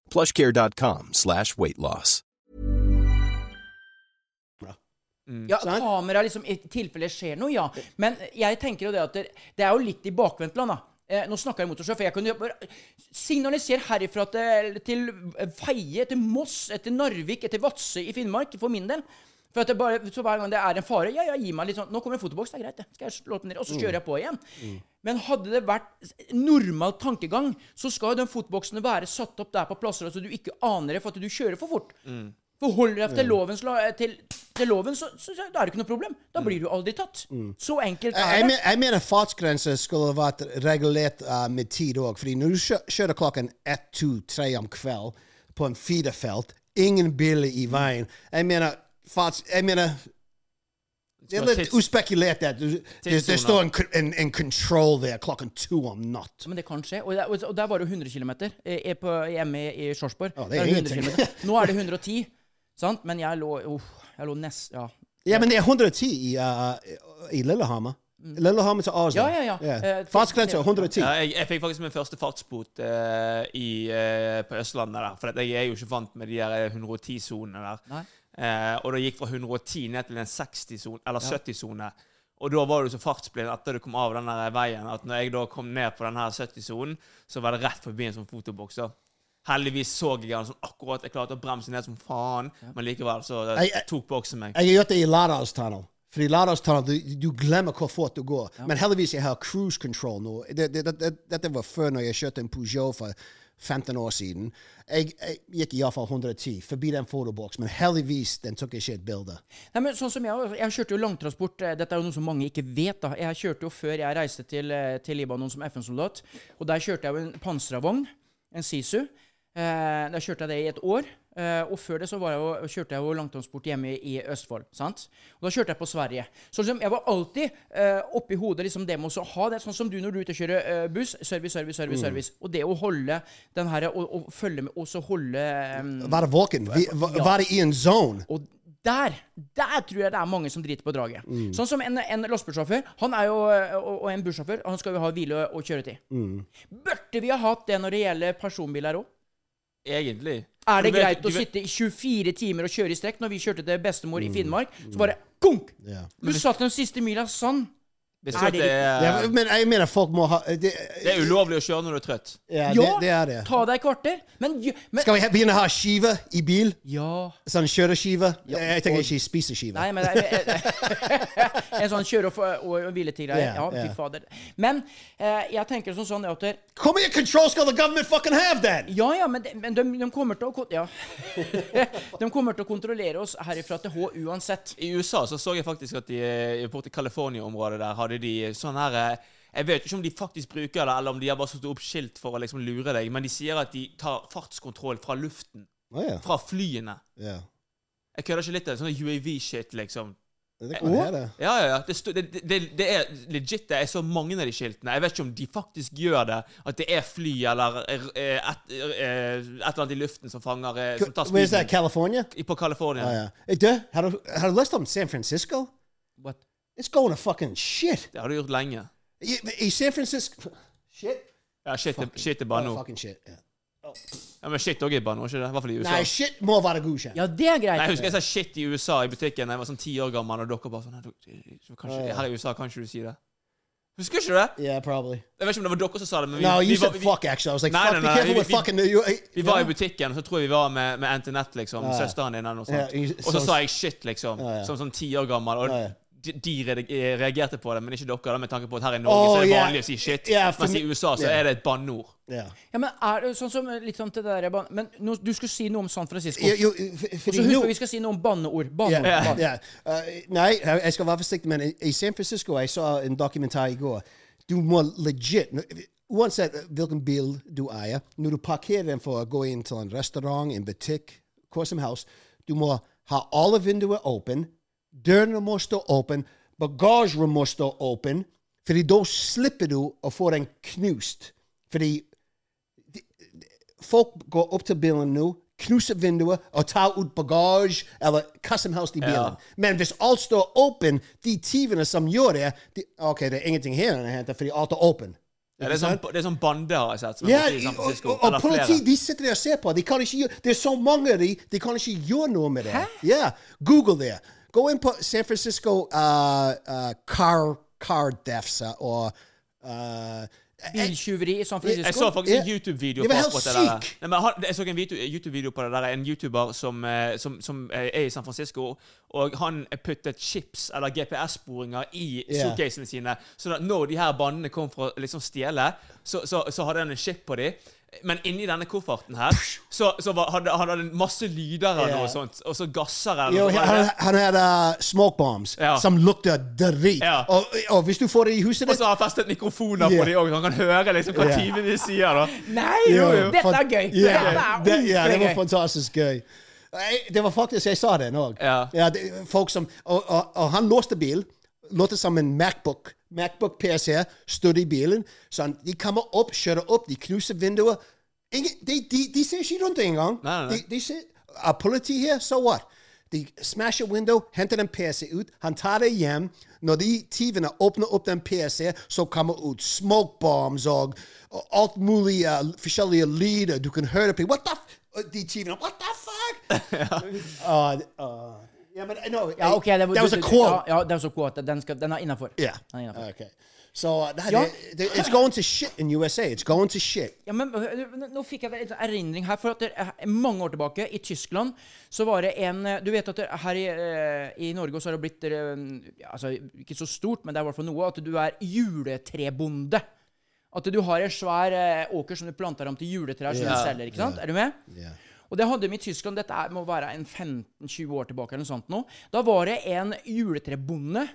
plushcare.com slash weight loss. ja, kamera liksom, i tilfelle skjer noe, ja. Men jeg tenker jo det at det, er jo litt i bakvendtland, da. Eh, nå snakker jeg motorsjåfør. Jeg kunne bare signalisere herifra til, til Feie, til Moss, etter Narvik, etter Vadsø i Finnmark, for min del. For at bare, så Hver gang det er en fare Ja, ja, gi meg litt sånn Nå kommer en fotoboks, det er greit, det. Skal jeg slå den ned? Og så kjører jeg på igjen. Men hadde det vært normal tankegang, så skal jo den fotoboksen være satt opp der på plasser så du ikke aner det for at du kjører for fort. For holder deg til loven, til, til loven, så, så, så da er det ikke noe problem. Da blir du aldri tatt. Så enkelt er jeg, det. jeg mener fartsgrenser skulle vært regulert uh, med tid òg. Fordi når du kjører klokken ett, to, tre om kveld på en fiberfelt, ingen biler i veien Jeg mener farts... Jeg mener det er litt uspekulert at det, det står en, en, en control der klokken to om natt. Men det kan skje. Og der, og der var det jo 100 km hjemme i Sjorsborg. Oh, det er Der 100 ingenting. Nå er det [laughs] 110, sant? Men jeg lå oh, Jeg lå nest... Ja. Ja, men det er 110 i, uh, i Lillehammer. Lillehammer til Oslo. Ja, ja, ja. Yeah. Fartsgrense er 110. Ja, jeg, jeg fikk faktisk min første fartsbot uh, i, uh, på Østlandet. der, For jeg er jo ikke vant med de der 110-sonene der. Nei. Eh, og det gikk fra 110 ned til en 60-sone, eller 70-sone. Og da var du så fartsblind etter du kom av den veien, at når jeg da kom ned på den 70-sonen, så var det rett forbi en sånn fotoboks. Heldigvis så jeg den sånn akkurat. Jeg klarte å bremse ned som faen, men likevel så eh, Jeg- jeg- tok boksen meg. Jeg har gjort det i Lardalstunnel. For i Lardalstunnel du, du glemmer hvor fort du går. Men heldigvis jeg har cruise control nå. Det, det, det, det, dette var før når jeg kjørte en Peugeot for 15 år siden. Jeg, jeg gikk iallfall 110 forbi den fotoboks, men heldigvis den tok ikke et bilde. Nei, men sånn som Jeg jeg kjørte jo langtransport. eh, Dette er jo noe som mange ikke vet. da. Jeg kjørte jo før jeg reiste til, eh, til Libanon som FN-soldat. Og Der kjørte jeg jo en pansravogn, en Sisu. Eh, der kjørte jeg det i et år. Eh, og før det så var jeg jo, kjørte jeg jo langtransport hjemme i, Østfold. sant? Og Da kjørte jeg på Sverige. Så liksom, jeg var alltid uh, oppi hodet liksom det med å ha det sånn som du når du er ute og kjører uh, buss. Service, service, service. service. Og det å holde den her, og, og følge med, og så holde um, Være våken. Være i en zone. og der, der tror jeg det er mange som driter på draget. Sånn som en, en lastebilsjåfør. Og, og en bussjåfør. Han skal jo ha hvile og kjøretid. Burde vi ha hatt det når det gjelder personbiler òg? Egentlig. Er det vet- greit å vet- sitte i 24 timer og kjøre i strekk? Når vi kjørte til bestemor i Finnmark, så bare konk! Yeah. Du satt den siste mila sånn. Det det, Ja, er, men jeg mener folk må ha Det, det er ulovlig å kjøre når du er trøtt. ja, det, Ja, det er det. ta deg et kvarter. Men, men Skal vi begynne å ha skive i bil? Ja. Sånn kjøreskive? Ja, Jeg tenker og- ikke spiseskive. Nei, men det [laughs] En sånn kjøre- og, og, og hviletid-greie. Ja, Ja, fy yeah. fader. Men eh, jeg tenker sånn sånn at det- How many controls skal the government fucking have then? Ja, ja, men, de, men de, de, kommer til å, ja. [laughs] de kommer til å kontrollere oss herifra til H uansett. I USA så så jeg faktisk at de, eh, borte i California-området der hadde de sånn her eh, Jeg vet ikke om de faktisk bruker det, eller om de har bare satt opp skilt for å liksom lure deg, men de sier at de tar fartskontroll fra luften. Oh, ja. Fra flyene. Yeah. Jeg kødder ikke litt. det er Sånn UAV-shit, liksom. Det kan være. Ja, ja, ja. Det, sto- det, det, det er legit. Det er så mange av de skiltene. Jeg vet ikke om de faktisk gjør det. At det er fly eller et, et, eh, et eller annet i luften som fanger eh, Som tar Where's that, speeden. California? På California. Oh, ja. Eh, Du, har du, har du lest om San Francisco? What? It's going to fucking shit. Det har du gjort lenge. I, I San Francisco... Shit? Ja, shit, er- shit er Oh, banneord. fucking shit. Yeah. Ja, men shit òg er banneord, ikke det? I hvert fall i USA. Nei, shit må være godkjent. Ja, det er greit. Nei, jeg husker jeg sa shit i USA i butikken da jeg var sånn ti år gammel, og dere bare sånn «Nei, du- du- kanskje, Her i USA kan ikke du si det. Husker ikke du det? Yeah, probably. Jeg vet ikke om det var dere som sa det, men vi, No, vi, you var, vi, fuck, actually. I was like, Nei, fuck, nei, be careful vi- with fucking... You, vi var i butikken, og så tror jeg vi var med, med Antinette, liksom. Ja, ja. Søsteren din eller noe Ja, sånt. i- Og så sa jeg shit, liksom. Uh, yeah. Som sånn ti år gammel. Og uh, ja. De, de reagerte på det, men ikke dere, med tanke på at her i Norge Oh, så er det yeah. vanlig å si shit. Yeah, mens i USA så yeah. er det et banneord. Yeah. Ja, men er det sånn som litt sånn til det der Men no, du skulle si noe om San Francisco. Jo, you, for, Og så husk no, vi skal si noe om banneord. Banneord. ja, banneord. Uh, nei, jeg skal være forsiktig, men i, i San Francisco jeg så en dokumentar i går. Du må legit Uansett hvilken bil du eier, når du parkerer den for å gå inn til en restaurant, en butikk, hva som helst, du må ha alle vinduer åpne, dørene må stå åpne, bagasjerommet må stå åpent, fordi da slipper du å få den knust. Fordi folk går opp til bilen nå, knuser vinduet og tar ut bagasje eller hva som helst i bilen. Men hvis alt står åpen, de tyvene som gjør det de, OK, det er ingenting her å hente fordi alt er åpen. Ja, det, er sånn, det er sånn bande, har jeg sett. Ja, og, og, og politi de sitter der og ser på. De kan ikke det er så mange av dem, de kan ikke gjøre noe med det. Ja, Google det. Gå inn på San Francisco uh, uh, car, car thefts uh, og uh, Biltyveri i San Francisco? Jeg så faktisk en YouTube-video på akkurat det der. Nei, men jeg så en YouTube-video på det der. En YouTuber som, eh, som, som eh, er i San Francisco, og han puttet chips eller GPS-sporinger i suitcasene sine. Så da når de her bandene kom for å liksom stjele, så, så, så hadde han en chip på dem. Men inni denne kofferten her så, så var, hadde han hadde masse lyder og noe sånt, og så gasser eller Jo, noe. han, han hadde uh, smoke bombs Ja. som lukter drit. Ja. Og, og hvis du får det i huset ditt Og så har han festet mikrofoner yeah. på dem òg, så han kan høre liksom hva Ja. tyvene sier. da Nei! Jo, jo. Dette er gøy! Dette er det, ja, det var fantastisk gøy. Det var faktisk Jeg sa det nå. Ja. folk som, og, og, og han låste bil. Låter som en Macbook. Macbook PC stod i bilen. Så de kommer opp, kjører opp, de knuser vinduet. Ingen, de, de, de ser ikke rundt engang. Nei, nei. De, de ser, er politi her, so what? De smasher window, henter en PC ut, han tar det hjem. Når de tyvene åpner opp den PC, så kommer ut smoke bombs og, og alt mulig uh, forskjellige lyder. Du kan høre på What the f... De tyvene What the fuck? [laughs] [laughs] uh, uh, yeah, but no, Ja, ok, det var, that was a quote. Ja, that was a quote. Den, skal, den er innafor. Yeah. Den er innenfor. Okay. So uh, that, Ja. it- it's going to shit in USA. It's going to shit. Ja, men Nå fikk jeg en erindring her. For at det, er mange år tilbake, i Tyskland, så var det en øh, Du vet at det, her i, øh, i Norge så har det blitt ja, altså, Ikke så stort, men det er i hvert fall noe. At du er juletrebonde. At du har en svær åker som du planter om til juletrær som du selger. ikke sant? Er du med? Yeah. Og det hadde vi i Tyskland. Dette er, må være en 15-20 år tilbake. eller noe sånt nå. Da var det en juletrebonde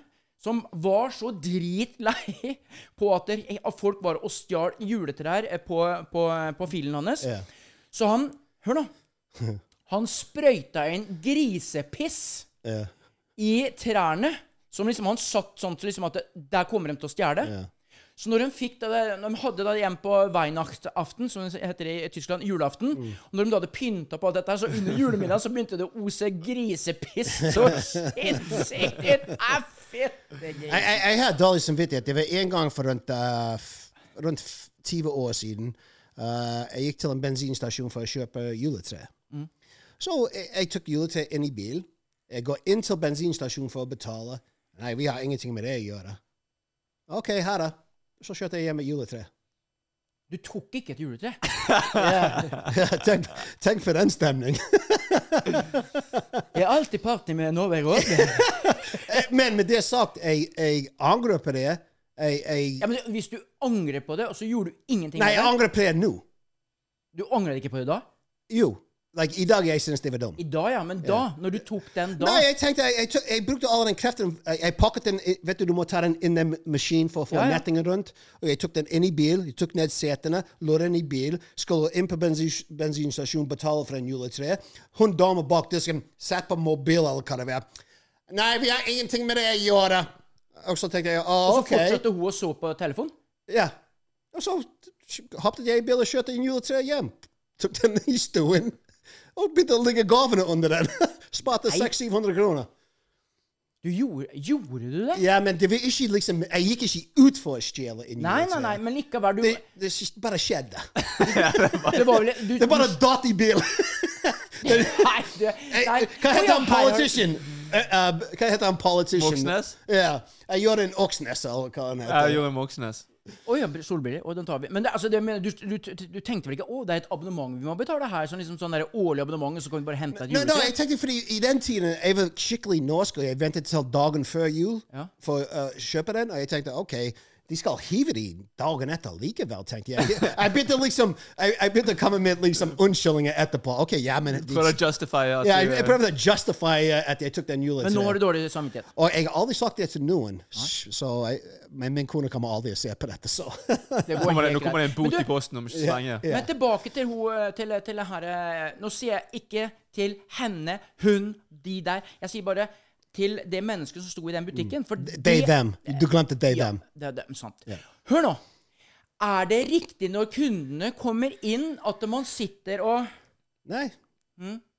som var så dritlei på at, folk var og stjal juletrær eh, på, på, på filen hans. Ja. Så han Hør nå. Han sprøyta inn grisepiss Yeah. i trærne. Som liksom han satt sånn så liksom at der kommer de til å stjele. Ja. Så når de det når de hadde det hjemme på Weihnachtaften, som det heter i Tyskland, julaften, Mm. og når de da hadde pynta på alt dette, så under julemiddagen så begynte det å ose grisepiss så [laughs] sinnssykt er. Jeg, har dårlig samvittighet. Det var en gang for rundt, uh, rundt 20 år siden. Uh, jeg gikk til en bensinstasjon for å kjøpe juletre. Så jeg, jeg tok juletre inn i bil. Jeg går inn til bensinstasjonen for å betale. Nei, vi har ingenting med det å gjøre. OK, ha det. Så skjøt jeg hjem et juletre. Du tok ikke et juletre? [laughs] Tenk, tenk for den stemning. Jeg er alltid party med Norway Road. [laughs] Men med det sagt, jeg, jeg angrer på det. Jeg, jeg, Ja, men hvis du angrer på det, og så gjorde du ingenting nei, jeg angrer på det nå. Du angrer ikke på det da? Jo. Like, I dag jeg synes det var dumt. I dag, ja. Men da, når du tok den da Nei, jeg tenkte, jeg, jeg, tok- jeg brukte alle den kreften. Jeg, jeg pakket den, vet du, du må ta den inn i en maskin for å få Ja, ja. nettingen rundt. Og jeg tok den inn i bil, jeg tok ned setene, lå den i bil, skulle inn på bensin, bensinstasjon, betale for en juletre. Hun dama bak disken satt på mobil eller hva det var. Nei, vi har ingenting med det å gjøre. Og så tenkte jeg, å, Og så fortsatte hun å så på telefon? Ja. Og så hoppet jeg i bil og kjørte en juletre hjem. Tok den i stuen. Og begynte å ligge gavene under den. [laughs] Sparte 600-700 kroner. Du gjorde, gjorde du det? Ja, men det var ikke liksom Jeg gikk ikke ut for å stjele en Nei, nei, nei, men likevel. Du, Det, det bare skjedde. [laughs] det var vel du, Det bare datt i bilen. [laughs] Nei, du, nei. Hva heter han politician? Uh, uh, hva heter han politician? Moxnes? Ja. Jeg gjør en Oksnes, eller hva han Ja, heter. Jorunn Moxnes. Å ja, solbriller. Å, den tar vi. Men det, altså, det, du, du, du tenkte vel ikke å, det er et abonnement vi må betale her? Sånn, liksom, sånn der årlig abonnement, så kan vi bare hente et juletre? nei, no, jeg tenkte fordi I den tiden jeg var skikkelig norsk, og jeg ventet til dagen før jul Ja. for å kjøpe den. Og jeg tenkte OK, de skal hive de dagen etter likevel, tenkte jeg. Jeg begynte liksom Jeg, jeg begynte å komme med liksom unnskyldninger etterpå. OK, ja, men For å justify at ja, jeg, jeg prøvde å justify uh, at jeg tok den Men nå har du dårlig samvittighet. Og jeg har aldri sagt det til noen, så jeg, men min kone kommer aldri å se på dette, så Det kommer det, Nå kommer det en bot i posten om ikke så lenge. Men tilbake til hun eh, til, til det her eh, Nå sier jeg ikke til henne, hun, de der. Jeg sier bare til det mennesket som sto i den butikken. For They, them. Du glemte they, Ja, them. det er dem, sant. Hør nå. Er det riktig når kundene kommer inn, at man sitter og Nei.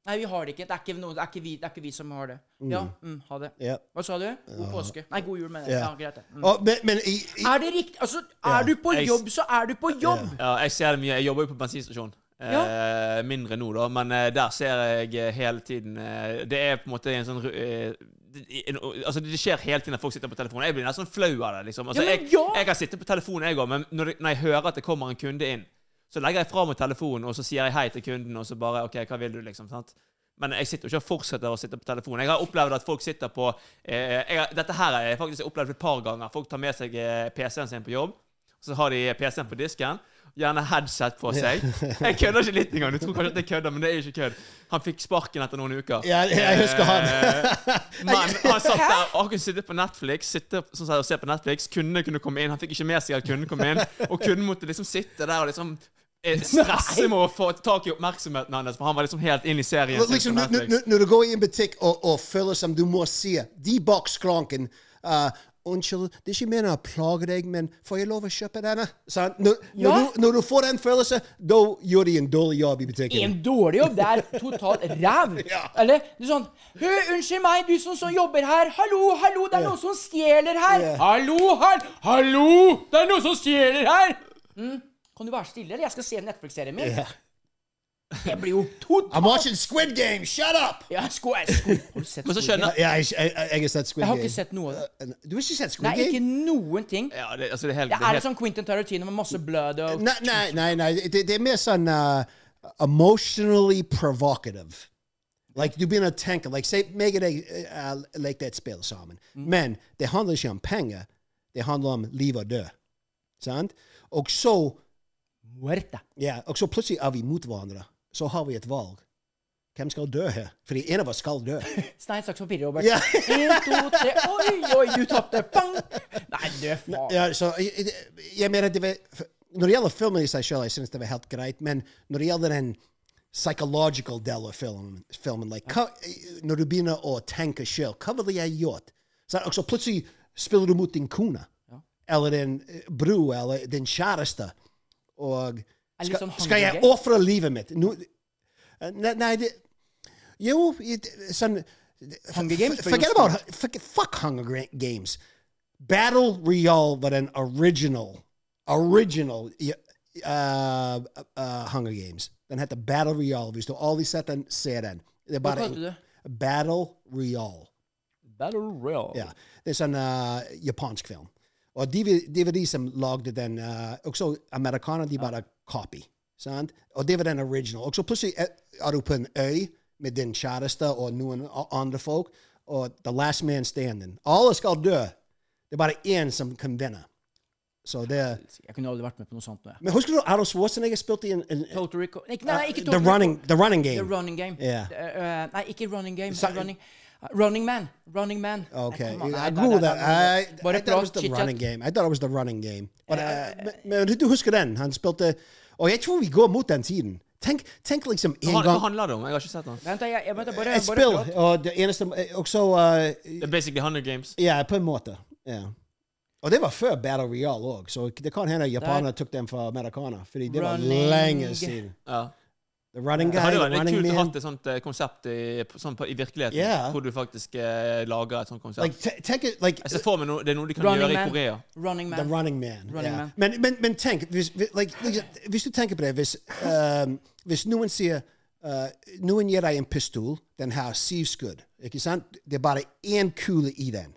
Nei, vi har det ikke. Det er ikke, noe, det er ikke, vi, det er ikke vi som har det. Ja, mm, ha det. Yeah. Hva sa du? God påske. Nei, god jul, mener jeg. Yeah. Ja, greit det. Mm. Oh, men, men i, i, Er det riktig? Altså, er du på jobb, så er du på jobb. Ja, jeg ser det mye. Jeg jobber jo på bensinstasjon. Eh, mindre nå, da, men eh, der ser jeg eh, hele tiden eh, Det er på en måte en sånn eh, Altså, det skjer hele tiden at folk sitter på telefonen. Jeg blir nesten flau av det. liksom altså, Ja, men jeg, ja! jeg kan sitte på telefonen, jeg òg, men når, når jeg hører at det kommer en kunde inn, så legger jeg fra meg telefonen, og så sier jeg hei til kunden, og så bare OK, hva vil du, liksom? sant? Men jeg sitter jo ikke og fortsetter å sitte på telefonen. Jeg har opplevd at folk sitter på eh, jeg Dette her har jeg faktisk opplevd et par ganger. Folk tar med seg eh, PC-en sin på jobb. Så har de PC-en på disken. Gjerne headset på seg. Jeg kødder ikke litt engang. Du tror kanskje at jeg kødder, men det er ikke kødd. Han fikk sparken etter noen uker. Ja, jeg husker han. Eh, [laughs] Men han satt der og kunne sitte på Netflix sitte sånn og se på Netflix. Kundene kunne komme inn. Han fikk ikke med seg at kunden kom inn. Og kunden måtte liksom sitte der og liksom eh, stresse med å få tak i oppmerksomheten hans, for han var liksom helt inn i serien. liksom, når, når- når du går i en butikk og, og føler som du må si De bak skranken uh, Unnskyld, det er ikke meningen å plage deg, men får jeg lov å kjøpe denne? Når, når, Ja. du, når du får den følelsen, da gjør de en dårlig jobb i butikken. En dårlig jobb. Det er totalt [laughs] ræv. Eller du sånn Hø, unnskyld meg, du som, som jobber her. Hallo, hallo, det er noen som stjeler her. Yeah. Hallo, hall, hallo, det er noen som stjeler her. Mm. Kan du være stille, eller? Jeg skal se Netflix-serien min. Det blir jo totalt I'm watching Squid Game! Shut up! Ja, sko, sko. Har du sett Men så Squid skjønner Game? Ja, jeg, jeg, jeg, jeg har sett Squid Jeg har Game. ikke sett noe av det. Du har ikke sett Squid Nei, Game? ikke noen ting. Ja, det, altså, det er helt, Det det er er helt sånn Quentin Tarantino med masse blød og Nei, nei, nei. nei. Det, det er mer sånn uh, emotionally provocative. Like, du begynner å tenke like, Se meg og deg uh, lekte et spill sammen. Men det handler ikke om penger. Det handler om liv og død. Sant? Og så, muerte. ja, og så plutselig er vi mot hverandre. Så har vi et valg. Hvem skal dø her? Fordi en av oss skal dø. [laughs] Stein, saks, papir, Robert. Ja. En, to, tre. Oi, oi, du tapte. Bang! Nei, du faen. Ja, så jeg, jeg- mener det var, Når det gjelder filmen i seg selv, jeg synes det var helt greit. Men når det gjelder den psychological del av filmen, filmen like, hva, når du begynner å tenke selv Hva ville jeg gjort? Så, og så plutselig spiller du mot din kone. Eller din eh, bror eller din kjæreste. Og skal, sånn skal jeg ofre livet mitt? No, ne, nei, det Jo, sånn Hunger Games? Forget about forget, Fuck Hunger Games. Battle Real var den original Original uh, uh, Hunger Games. Den heter Battle Real. Hvis du aldri sett den, se den. Det er Hva bare kalte du det? Battle Real. Battle Real. Ja. Det er sånn uh, japansk film. Og de, var- de var de som lagde den. Uh, også amerikanerne, de bare copy. Sant? Og det var den original. Og så plutselig er er du på en øy med din kjæreste og noen andre folk, og the last man standing. Alle skal dø. Det er bare én som kan vinne. Så det Jeg kunne aldri vært med på noe sånt. Men husker du Arnold Schwarzenegger spilte i en, en Total Rico Nei, nei, ikke Uh, Total the running, the running game. The Running Game. Yeah. Uh, nei, ikke Running Game. Sa- running, uh, running Man. Running Man. Okay, Nei, kom an, I nei, agree with that. nei, I, nei. I thought it was the running game. I thought it was the running game. But, Eh, uh, men, men du husker den? Han spilte Og jeg tror vi går mot den tiden. Tenk, tenk liksom en Hva, hva gang handler det om? Jeg har ikke sett den. Vent, jeg, jeg, vent, bare, Et bare spill, prat. og det eneste Også uh, Det er basically Hunger Games. Ja, på en måte. Ja. Og det var før Battle Royale òg, så det kan hende japanerne tok den fra amerikanere. Fordi det var Running- lenge siden. Ja. The running Det hadde vært kult å ha et sånt eh, konsept i, sånn på, i virkeligheten. yeah. Hvor du faktisk eh, lager et sånt konsept. Like, it, like, jeg ser for meg noe, det er noe de kan gjøre Man. i Korea. Running Man. The running man. Running yeah. Man. Men, men, men tenk, hvis, hvis- like, liksom, hvis du tenker på det Hvis, um, hvis noen sier uh, Noen gir deg en pistol, den har syv skudd, ikke sant? Det er bare én kule i den.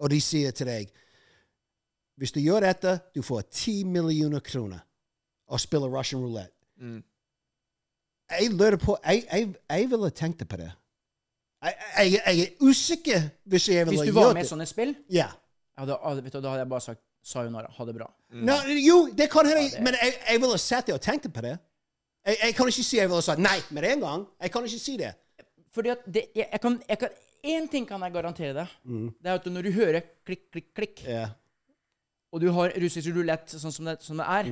Og de sier til deg Hvis du gjør dette, du får ti millioner kroner og spiller Russian roulette. Mm. Jeg lurer på Jeg, jeg, jeg ville tenkt på det. Jeg, jeg, jeg er usikker hvis jeg ville Hvis du var med i sånne spill, Ja. hadde, hadde- vet du, da hadde jeg bare sagt sayonara. Ha det bra. No, jo, det kan hende, men jeg, jeg ville sett det og tenkt på det. Jeg, jeg kan ikke si jeg ville sagt nei med en gang. Jeg kan ikke si det. Fordi at det, jeg, jeg kan, jeg kan, En ting kan jeg garantere deg. Det er at når du hører klikk, klikk, klikk, yeah. og du har russisk rulett sånn som det, som det er,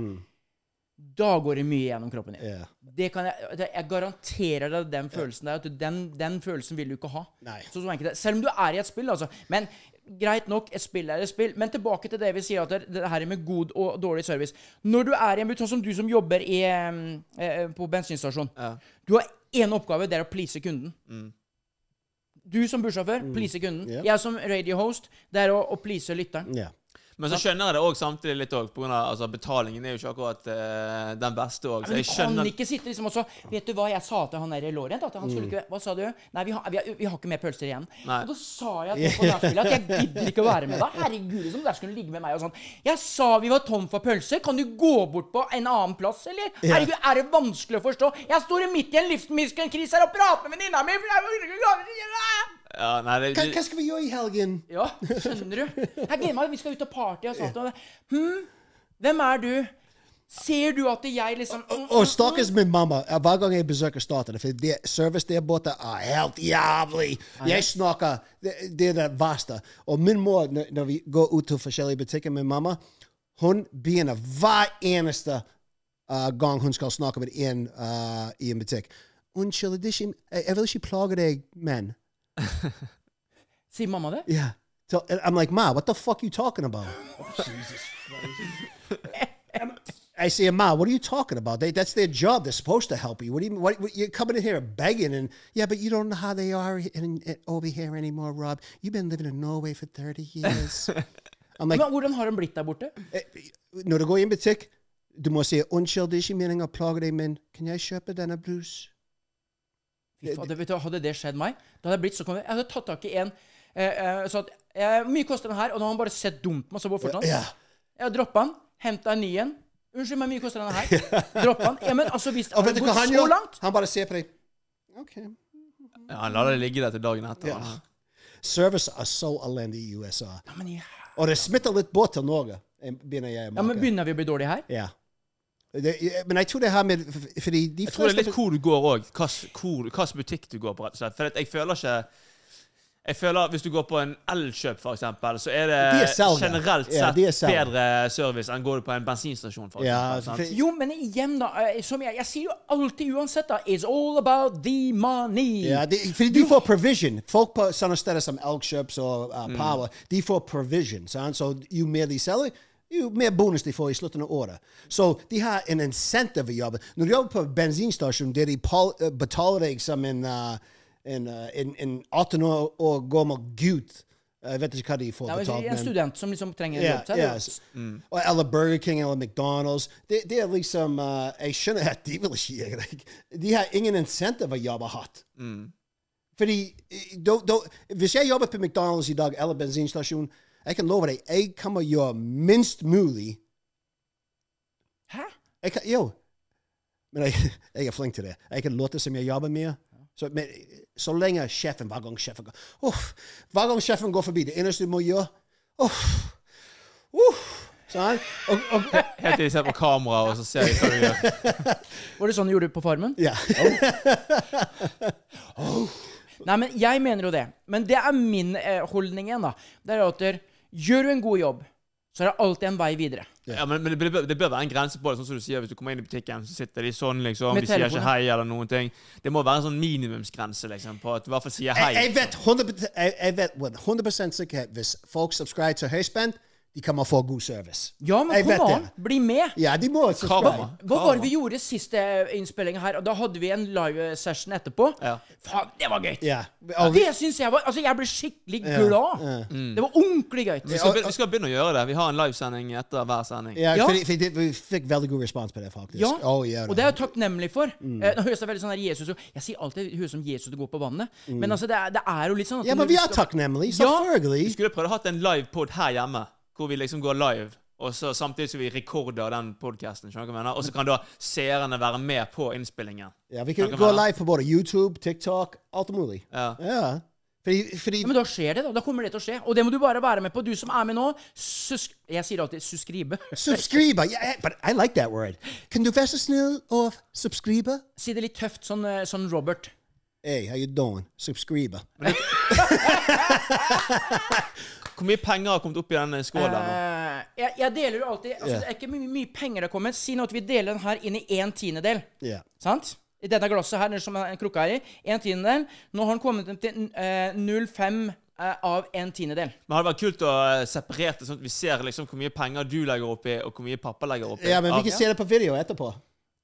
da går det mye gjennom kroppen din. Yeah. Det kan jeg, jeg garanterer deg den følelsen der. At den, den følelsen vil du ikke ha. Så. Selv om du er i et spill, altså. Men greit nok, et spill er et spill. Men tilbake til det vi sier, at det, det her med god og dårlig service. Når du er i en butikk, sånn som du som jobber i, eh, på bensinstasjon. Ja. Du har én oppgave, det er å please kunden. Du som bussjåfør, please kunden. Yeah. Jeg som radiohost, det er å, å please lytteren. Ja. Men så skjønner jeg det òg samtidig litt òg, pga. Altså, betalingen er jo ikke akkurat uh, den beste òg. Men du kan ikke sitte liksom også Vet du hva jeg sa til han der Lorient? At han skulle ikke Hva sa du? Nei, vi har, vi har, vi har ikke mer pølser igjen. Nei. Og da sa jeg til på nachspielet at jeg gidder ikke å være med deg. Herregud, liksom, der skulle ligge med meg og sånn. Jeg sa vi var tom for pølser. Kan du gå bort på en annen plass, eller? Herregud, er det vanskelig å forstå? Jeg står midt i en livsmiskelkrise her og prater med venninna mi. Ja, nei, det, Hva, hva skal vi gjøre i helgen? Ja, skjønner du? Jeg gleder meg. Vi skal ut og party og sånt. Og, hm? Hvem er du? Ser du at jeg liksom Og stakkars min mamma. Hver gang jeg besøker Statene, for det, service der borte er helt jævlig. Jeg snakker Det, det er det verste. Og min mor, når, når vi går ut til forskjellige butikker med mamma, hun begynner hver eneste uh, gang hun skal snakke med en uh, i en butikk. Unnskyld, jeg vil ikke plage deg, men [laughs] Sier mamma det? Yeah. So and I'm like, Ma, what the fuck you talking about? [laughs] I say, Ma, what are you talking about? They, that's their job. They're supposed to help you. What do you mean? What, what, you're coming in here begging and yeah, but you don't know how they are in, in, over here anymore, Rob. You've been living in Norway for 30 years. [laughs] I'm like, Men hvordan har de blitt der borte? eh, når du går i en butikk, du må si unnskyld, det er ikke meningen å plage deg, men kan jeg kjøpe denne brus? Fy fader, vet du, hadde det skjedd meg, da hadde jeg blitt så konge. Jeg hadde tatt tak i en eh, eh, så at, eh, Hvor mye koster den her? Og da har han bare sett dumt meg så bare fortsatt. sånn. Ja. Jeg droppa den, henta en ny en. Unnskyld meg, hvor mye koster denne her? [laughs] Droppa den. Ja, men altså, hvis det Og vet hadde du hva gått han så gjør? langt Han bare ser på deg. Ok. ja, han lar det ligge der til dagen etter. Ja. Service er så elendig i USA. ja, men, ja. Og det smitter litt båt til Norge, eh, begynner jeg å ja, men begynner vi å bli dårlige her? Ja. Det, men jeg tror det her med Fordi de Jeg tror det er litt hvor du går òg. Hvilken butikk du går på. rett og slett. For jeg føler ikke jeg føler at Hvis du går på en Elkjøp, for eksempel, så er det De er generelt Ja, sett de er bedre service enn går du på en bensinstasjon. for eksempel, ja, Jo, men igjen, da. eh, Som jeg, jeg sier jo alltid uansett, da. It's all about the money. ja, de, fordi de får provision. Folk på sånne steder som Elkjøp og uh, Mm. Power, de får provision. Sant? Så jo mer de selger, jo mer bonus de får i slutten av året. Så de har en incentive å jobbe. Når du jobber på bensinstasjon, der de uh, betaler deg som en, uh, en, uh, en, en 18 år, gammel gutt Jeg vet ikke hva de får Ja, men er en student som liksom trenger en jobb. så er det ja, jo- s- og Eller Burger King eller McDonald's. Det, de er liksom uh, Jeg skjønner at de vil ikke gjøre deg De har ingen insentiv å jobbe hardt. Fordi eh, do, do, Hvis jeg jobber på McDonald's i dag, eller bensinstasjon, jeg kan love deg jeg kommer å gjøre minst mulig Hæ? jeg kan, Jo. Men jeg, [laughs] jeg er flink til det. Jeg kan låte som jeg jobber mye. Så, men, så lenge sjefen Hver gang sjefen går Uff, Hver gang sjefen går forbi, det eneste du må gjøre Uff, uff, Sånn. Og, og, Helt til de ser på kamera, og så ser de hva du gjør. [laughs] Var det sånn du gjorde på Farmen? ja. [laughs] Nei, men jeg mener jo det. Men det er min eh, holdning igjen, da. Det er at der, gjør du en god jobb, så er det alltid en vei videre. Ja, men, men det, bør, det bør være en grense på det. Sånn som du sier, Hvis du kommer inn i butikken, så sitter de sånn, liksom. Med De sier ikke hei eller noen ting. Det må være en sånn minimumsgrense, liksom, på at du i hvert fall sier hei. Jeg, jeg vet 100, jeg, jeg vet 100% sikkerhet hvis folk subscribe til Høyspent, de kommer få god service. Ja, men kom an! Bli med! Ja, de må subscribe. Karma. Hva var det vi gjorde siste innspilling her? Og da hadde vi en live session etterpå. Ja. Faen, det var gøy! Ja. Og vi- Det syns jeg var Altså, jeg ble skikkelig glad. Det var ordentlig gøy. Vi skal, vi skal begynne å gjøre det. Vi har en livesending etter hver sending. Ja, Ja. fordi, fordi vi fikk veldig god respons på det, faktisk. Ja, Oh, ja, og det er jeg takknemlig for. Mm. nå høres jeg veldig sånn her Jesus ut. Jeg sier alltid det høres som Jesus å gå på vannet. Men altså, det er, det er jo litt sånn at ja, men vi er takknemlige. Ja. Selvfølgelig. Vi skulle prøvd å ha en livepod her hjemme, hvor vi liksom går live. Og så Samtidig som vi rekorder den podkasten. Og så kan da seerne være med på innspillingen. Ja, vi kan Kan gå live på både YouTube, TikTok, alt mulig. Ja. Ja. Fordi, fordi Ja, men da skjer det, da. Da kommer det til å skje. Og det må du bare være med på. Du som er med nå, sus Jeg sier alltid 'subscribe'. [laughs] subscribe, Yeah, but I like that word. Kan du være så snill og subscribe? si det litt tøft, sånn, eh, sånn Robert. Hey, how you doing? Subscriber. [laughs] Hvor mye penger har kommet opp i den skålen? nå? Eh, jeg, jeg deler jo alltid altså, yeah. Det er ikke mye, mye penger det har kommet. Si nå at vi deler den her inn i en tiendedel. Ja. Sant? I denne glasset her, som en krukke er i. En tiendedel. Nå har den kommet til uh, 0,5 eh, av en tiendedel. Men hadde vært kult å eh, separere det, sånn at vi ser liksom hvor mye penger du legger opp i, og hvor mye pappa legger opp i. Ja, men vi kan kan se det på video etterpå.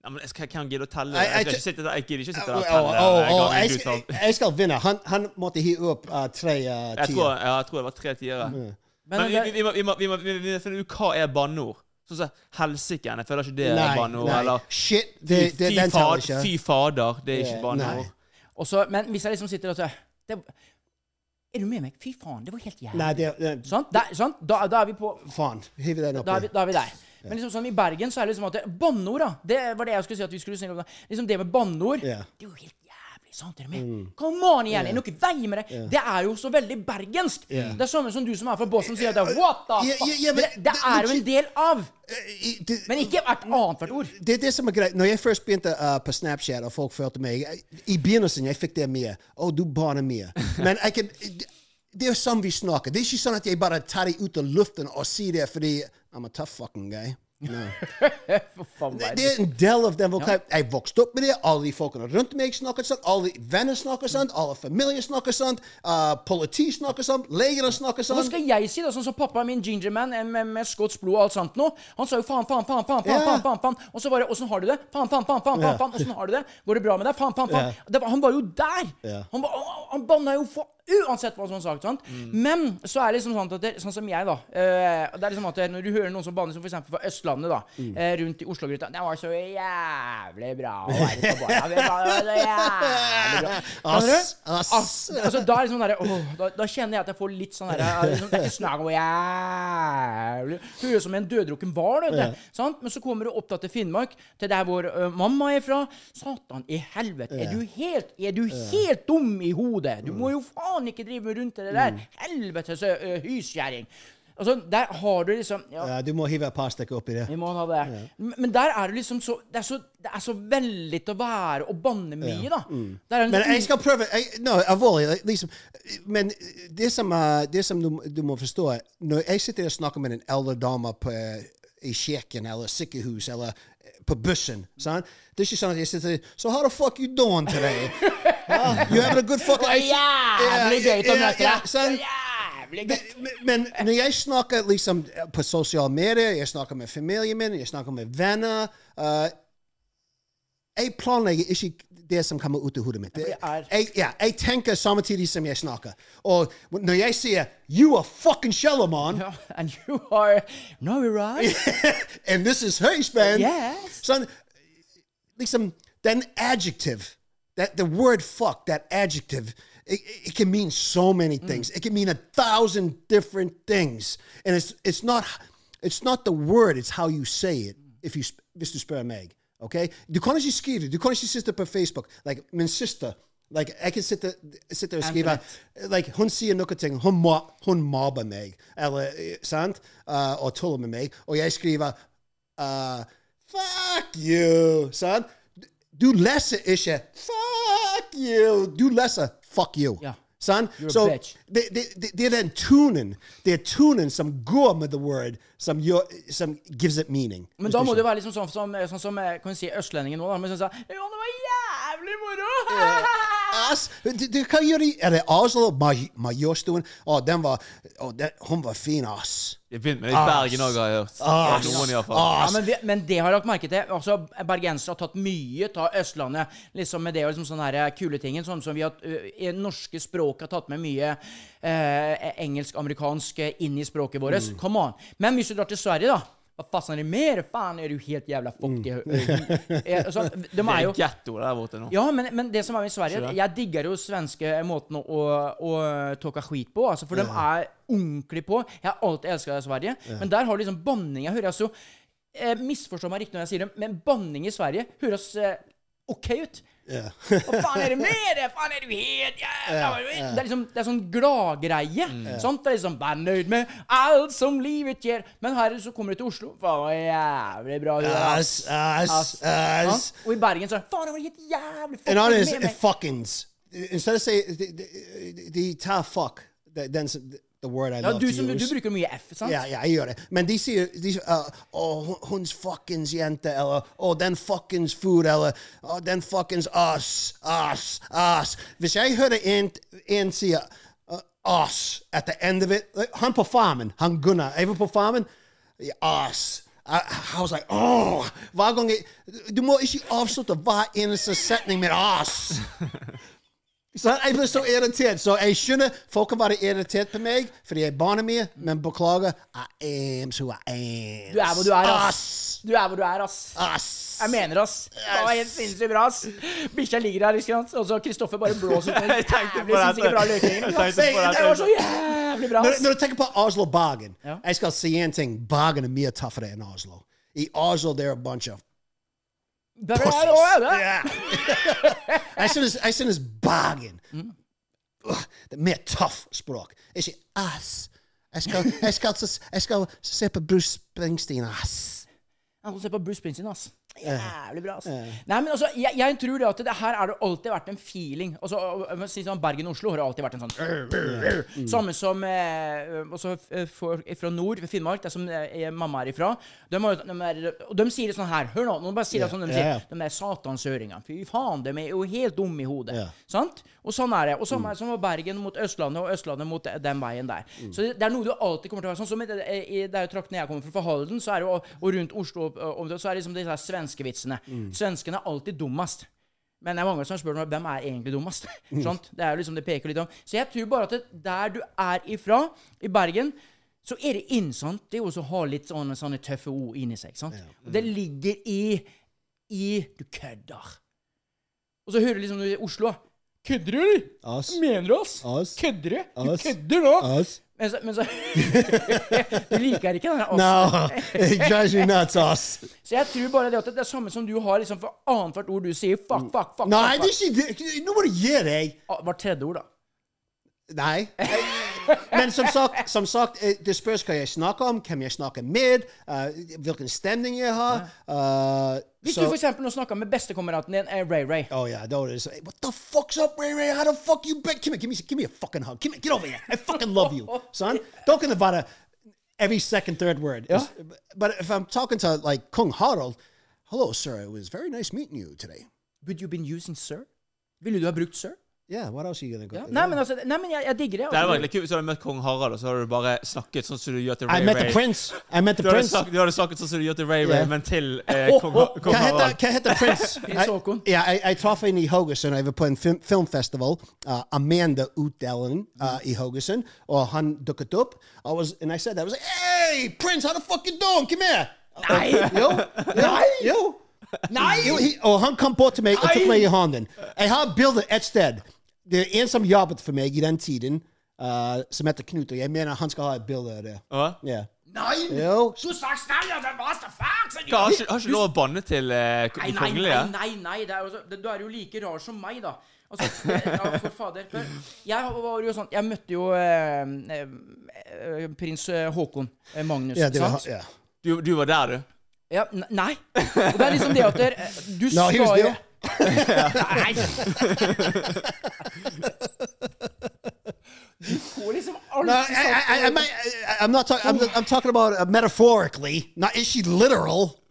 Ja, men jeg kan gidde å telle. Jeg- jeg- sitte jeg gidder ikke sitte der og telle. Oh, oh, oh, jeg, jeg skal vinne. Han, han måtte hi opp uh, tre uh, Jeg tror, ja, jeg tror det var tre tiere. Mm. Men, Men vi, vi, vi, må, vi, må, vi, må, vi må finne ut hva er banneord. Sånn som helsike. Jeg føler ikke det er banneord. Eller Shit, fy, det, det, fy, den fad, ikke. fy fader. Det er ikke Eh, banneord. så- men hvis jeg liksom sitter og sier Er du med meg? Fy faen, det var helt jævlig. Nei, det, det sånn? Da, sånn? Da, da er vi på Faen. Hiv den Da oppi. da er vi der. Men liksom sånn i Bergen så er det liksom at Banneord, da. Det var det jeg skulle si at vi skulle snakke om. Liksom det med banneord. Yeah. Det er jo helt jævlig. Sant, er med? Come on igjen! Er det noe vei med det? Det er jo så veldig bergensk. Det er samme som du som er fra Boston sier at det er what the fuck? Yeah, men det, det er jo en del av. Eh, det- Men ikke hvert annethvert ord. Det er det som er greit. Når jeg først begynte uh, på Snapchat, og folk følte meg I begynnelsen jeg fikk det mye. Å, du baner mye. [laughs] Men jeg kan, det er sånn vi snakker. Det er ikke sånn at jeg bare tar det ut av luften og sier det fordi I'm a tough fucking guy. No. [laughs] Faen, Det det? er en del av den vokabelen. Jeg vokste opp med det. Alle de folkene rundt meg snakker sånn. Alle venner snakker sånn. Alle familier snakker sånn. Uh, politi snakker sånn. Leger snakker sånn. Hva skal jeg si, da? Sånn som pappa min, gingerman eh, med, med skotsk blod og alt sånt nå. Han sa jo faen, faen, faen, faen, faen, Ja. faen, faen, faen. Og så bare Åssen har du det? Faen, faen, faen, faen, faen, faen. Åssen har du det? Går det bra med deg? Faen, faen, faen. Var, han var jo der! Han, ba- han, banna jo for Uansett hva som er sagt. Sant? Men så er det liksom sånn at det, Sånn som jeg, da. eh, det er liksom at det, Når du hører noen som banner, som f.eks. fra Østlandet, da. eh, rundt i Oslo-gryta 'Det var så jævlig bra å være på Barna. Det var så jævlig bra.' [laughs] Ass, ass. Ass, altså, da, er liksom der, åh, da, da kjenner jeg at jeg får litt sånn derre liksom, Det er ikke snakk om jævlig Høres ut som en døddrukken hval, vet du. Sant? Men så kommer du opp da til Finnmark, til der hvor ø, mamma er fra. Satan i helvete, er du helt, er du helt dum i hodet? Du må jo faen ikke drive rundt i det der. Helvetes uh, hyskjæring. Altså, der har du liksom ja, Ja, du må hive et par stykker oppi det. vi må ha det. Men- Men der er det liksom så Det er så, det er så veldig å være og banne mye, da. Der er Men jeg skal prøve jeg, no, alvorlig. Liksom, men det som, det som du, du må forstå Når jeg sitter og snakker med en eldre dame på, i kirken eller sykehus eller på bussen sant? Det er ikke sånn at jeg sitter Så how the fuck you doing today? Huh? You having a good fucking Det er jævlig gøy å Ja, møte ja, deg. sant? Jævlig Men, gøy. men når jeg snakker liksom på sosiale medier, jeg snakker med familien min, jeg snakker med venner uh, Jeg planlegger ikke det som kommer ut av hodet mitt. det Jeg, ja, jeg tenker samtidig som jeg snakker. Og når jeg sier 'You are fucking Shellerman', Ja, [laughs] and you are No, you're right. [laughs] and this is Høyspenn Yes. Sånn, liksom, den adjective, that the word fuck, that adjective, it, it can mean so many things. It can mean a thousand different things. And it's, it's, not, it's not the word, it's how you say it, if you, du meg. Okay? Du kan ikke skrive det. Du kan ikke sitte på Facebook. Like, min sister Like, jeg kan sitte, sitte og skrive like, Hun sier noen ting. Hun, må, hun mobber meg, eller eh, sant? Uh, og tuller med meg. Og jeg skriver uh, Fuck you! Sant? Du leser ikke Fuck you! Du leser Fuck you. Ja. Sant? Så det, det, det, det er den tunen Det er tunen som går med the word, som, gjør, som gives it meaning. Men da må det være liksom sånn som, sånn som eh, kan vi si østlendingen nå. da, Men sånn sånn jo, det var jævlig moro! Ass, du, du kan gjøre Er det Oslo? Maj- Majorstuen? Å, den var å, den, Hun var fin, ass. Jeg begynte med det i Bergen òg, har jeg hørt. Ass, Ja, Noen i hvert fall. Ja, men, vi, men det har jeg lagt merke til. Altså, Bergensere har tatt mye av Østlandet liksom med det og liksom sånne her kule tingen. Sånn som vi har ø, i norske språk har tatt med mye eh, engelsk-amerikansk inn i språket vårt. Mm. Come on. Men hvis du drar til Sverige, da Hva faen er det mer? Faen, er du helt jævla fucked Mm. Så, de er jo, Det jo getto der borte nå. ja, men, men det som er med Sverige? Jeg digger jo svenske måten å, å, å tåke skit på. Altså, for de er ordentlig på. Jeg har alltid elska Sverige. Men der har du liksom banning. Jeg hører altså, eh, Misforstå meg riktig når jeg sier det, men banning i Sverige høres eh, OK ut. Ja. Hva faen er det med deg? Faen, er du helt jævla Det er liksom Det er sånn gladgreie. Sant? Det er liksom Vær nøyd med alt som livet gir. Men her så kommer du til Oslo. Faen, det var jævlig bra. ass. Ass, ass, ass. Og i Bergen så det Faen, det var helt jævlig fuck med meg. fuckings. Instead of say de, de, de tar fuck. Den that's the word I Ja, love du, to som, du bruker mye F, sant? Ja, ja, jeg gjør det. Men de sier de, uh, oh, Huns fuckings jente, eller oh, den fuckings food, eller oh, den fuckings us, us, us. Hvis jeg hører en, en si uh, us at the end of it Han på farmen, han Gunnar, jeg var på farmen. Us. I, I was like, oh, hver gang jeg, Du må ikke avslutte hver eneste setning med us. [laughs] Så jeg ble så irritert. Så jeg skjønner folk kan være irritert på meg fordi jeg er barnet mitt, men beklager. I am who I am. Du er hvor du er, ass. Ass. Du er hvor du er, ass. Ass. Jeg mener, ass. Det var helt sinnssykt bra, ass. Bikkja ligger her, ikke sant? og så Kristoffer bare blåser ut. [laughs] den Jævlig sinnssykt bra løking. På dette. Det var så jævlig bra, ass. når du tenker på Oslo-Bagen, Ja. jeg skal si en ting. Bagen er mye tøffere enn Oslo. I Oslo det er a bunch of Det er det også, det. Yeah. jeg synes, jeg synes Bargain Ugh, Det er mer tøff språk. Ikke ass. Jeg skal, jeg skal, jeg skal se på Bruce Springsteen, ass. skal se på Bruce Springsteen, ass. Jævlig bra, ass. Nei, men altså, jeg, jeg tror det at det her har det alltid vært en feeling. Altså, si sånn, Bergen-Oslo har alltid vært en sånn Samme som eh, også eh, for, fra nord, Finnmark, der som eh, mamma er ifra. De, har, de er, og de sier det sånn her Hør nå, nå bare sier det sånn de sier. Ja. De der satanshøringene. Fy faen, de er jo helt dumme i hodet. Yeah. Sant? Og sånn er det. Og samme er som var Bergen mot Østlandet, og Østlandet mot den veien der. Så det, det er noe du alltid kommer til å være sånn som i, det- i det er jo traktene jeg kommer fra, fra Halden, så er det jo, og rundt Oslo og, og, så er det liksom disse her svenskevitsene. Svenskene er alltid dummest. Men det er mange som spør meg hvem er egentlig dummest. Sånt? [laughs] Det er jo liksom, det peker litt om. Så jeg tror bare at det, der du er ifra, i Bergen, så er det innsant det å ha litt sånne, sånne tøffe ord inni seg. Sant? Og det ligger i i Du kødder. Og så hører du liksom du i Oslo Kødder du, eller? Mener du? Ass. Kødder du? Du kødder nå? Ass. Men så, men så [laughs] Du liker ikke den. No, it drives me nuts, ass. Så jeg tror bare det at det er samme som du har liksom for annethvert ord du sier. Fuck, fuck, fuck. Nei, fuck, det er ikke det. Nå må du gi deg. Hvert tredje ord, da. Nei. [laughs] Men som sagt, som sagt, eh, det spørs hva jeg snakker om, hvem jeg snakker med, uh, hvilken stemning jeg har. Uh, Hvis du for eksempel nå snakker med bestekameraten din, Ray Ray Oh yeah, is. What the fuck's up, Ray Ray? How the fuck you been? Come here, give me, give me a fucking hug. Come here, get over here. I fucking love you, son. Don't about it every second, third word. Yeah. But if I'm talking to like Kung Harald, hello, sir. It was very nice meeting you today. Would you been using sir? Ville du ha brukt sir? Yeah. What else are you gonna go? Yeah. Nei, men altså, nei, men jeg, jeg digger det. Det er veldig vært kult hvis du hadde møtt kong Harald, og så hadde du bare snakket sånn som du gjør til I Ray met the prince. I met the Du hadde, prince. du hadde snakket sånn som du gjør til Ray Ray, Yeah. men til eh, kong, oh, kong Hva heter, Harald. hva heter prins? [laughs] Ja, jeg, jeg traff henne i Haugesund. Jeg var på en film, filmfestival. Uh, Amanda Utdelen uh, i Haugesund. Og han dukket opp. I was, and I said that. I was like, hey, Prince, how the fuck you doing? Come here. Nei! Jo, jo, jo. Nei! Jo, he, og han kom bort til meg og tok meg i hånden. Jeg har bilde et sted. Det er en som jobbet for meg i den tiden, uh, som heter Knut. Og jeg mener han skal ha et bilde av det. Hva? yeah. Nei! Jo. Du sa snart at det var så fuck, har, ikke, har ikke lov å banne til eh, Nei, nei, kongelige? nei, nei, nei. Det er også, det, du er jo like rar som meg, da. Altså, ja, for fader. Jeg var jo sånn Jeg møtte jo eh, eh, prins Haakon Håkon eh, Magnus, Ja, var, sant? ja. Du, du var der, du? Ja, nei. Og det er liksom det at der, eh, du No, skal jo Neil. Nei! Du får liksom No, I, I, I, I, I, I'm not talking. I'm, I'm talking about uh, metaphorically. Not is she literal?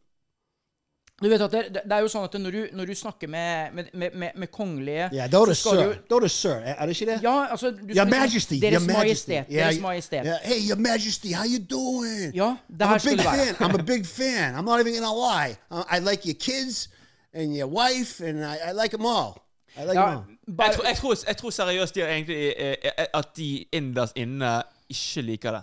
Du vet at det, det er jo sånn at når du, når du snakker med, med, med, med, med kongelige Yeah, Da er det sir. Da er det sir. er det ikke det? Ja, altså du Your liksom- Majesty. Deres Your Majesty. Majestet. Yeah, Deres Majestet. yeah. Hey, Your Majesty, how you doing? Ja, det I'm her a big være. fan. I'm a big fan. I'm not even gonna lie. Uh, I like your kids and your wife, and I, I like them all. I like Ja, them all. Jeg, tror- jeg, tror, jeg tror seriøst de egentlig eh, eh, at de innerst inne ikke liker det.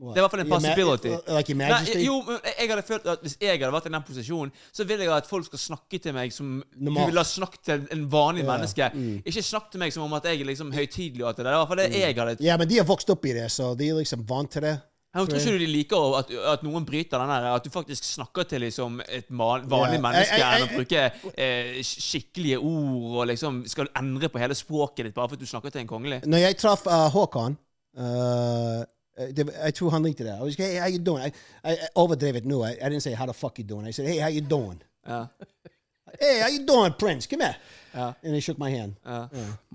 What? Det er i hvert fall en possibility. like. Nei, jo, jeg hadde følt at Hvis jeg hadde vært i den posisjonen, så vil jeg at folk skal snakke til meg som Normalt. du ville ha snakket til en vanlig yeah. menneske. mm. Ikke snakk til meg som om at jeg er liksom høytidelig. Det. Er i hvert fall det jeg hadde Ja, men de har vokst opp i det, så de er liksom vant til det. Jeg tror ikke du de liker at, at noen bryter den der At du faktisk snakker til liksom et vanlig yeah. menneske enn å bruke eh, skikkelige ord og liksom skal endre på hele språket ditt bare for at du snakker til en kongelig. Når jeg traff uh, Håkon uh, det, jeg tror han likte det. I was hey, how you doing? I, I, I overdrev it no. I, I didn't say how the fuck you doing. I said, hey, how you doing? Ja, Hey, how you doing, Prince? Come here. ja, And he shook my hand. ja.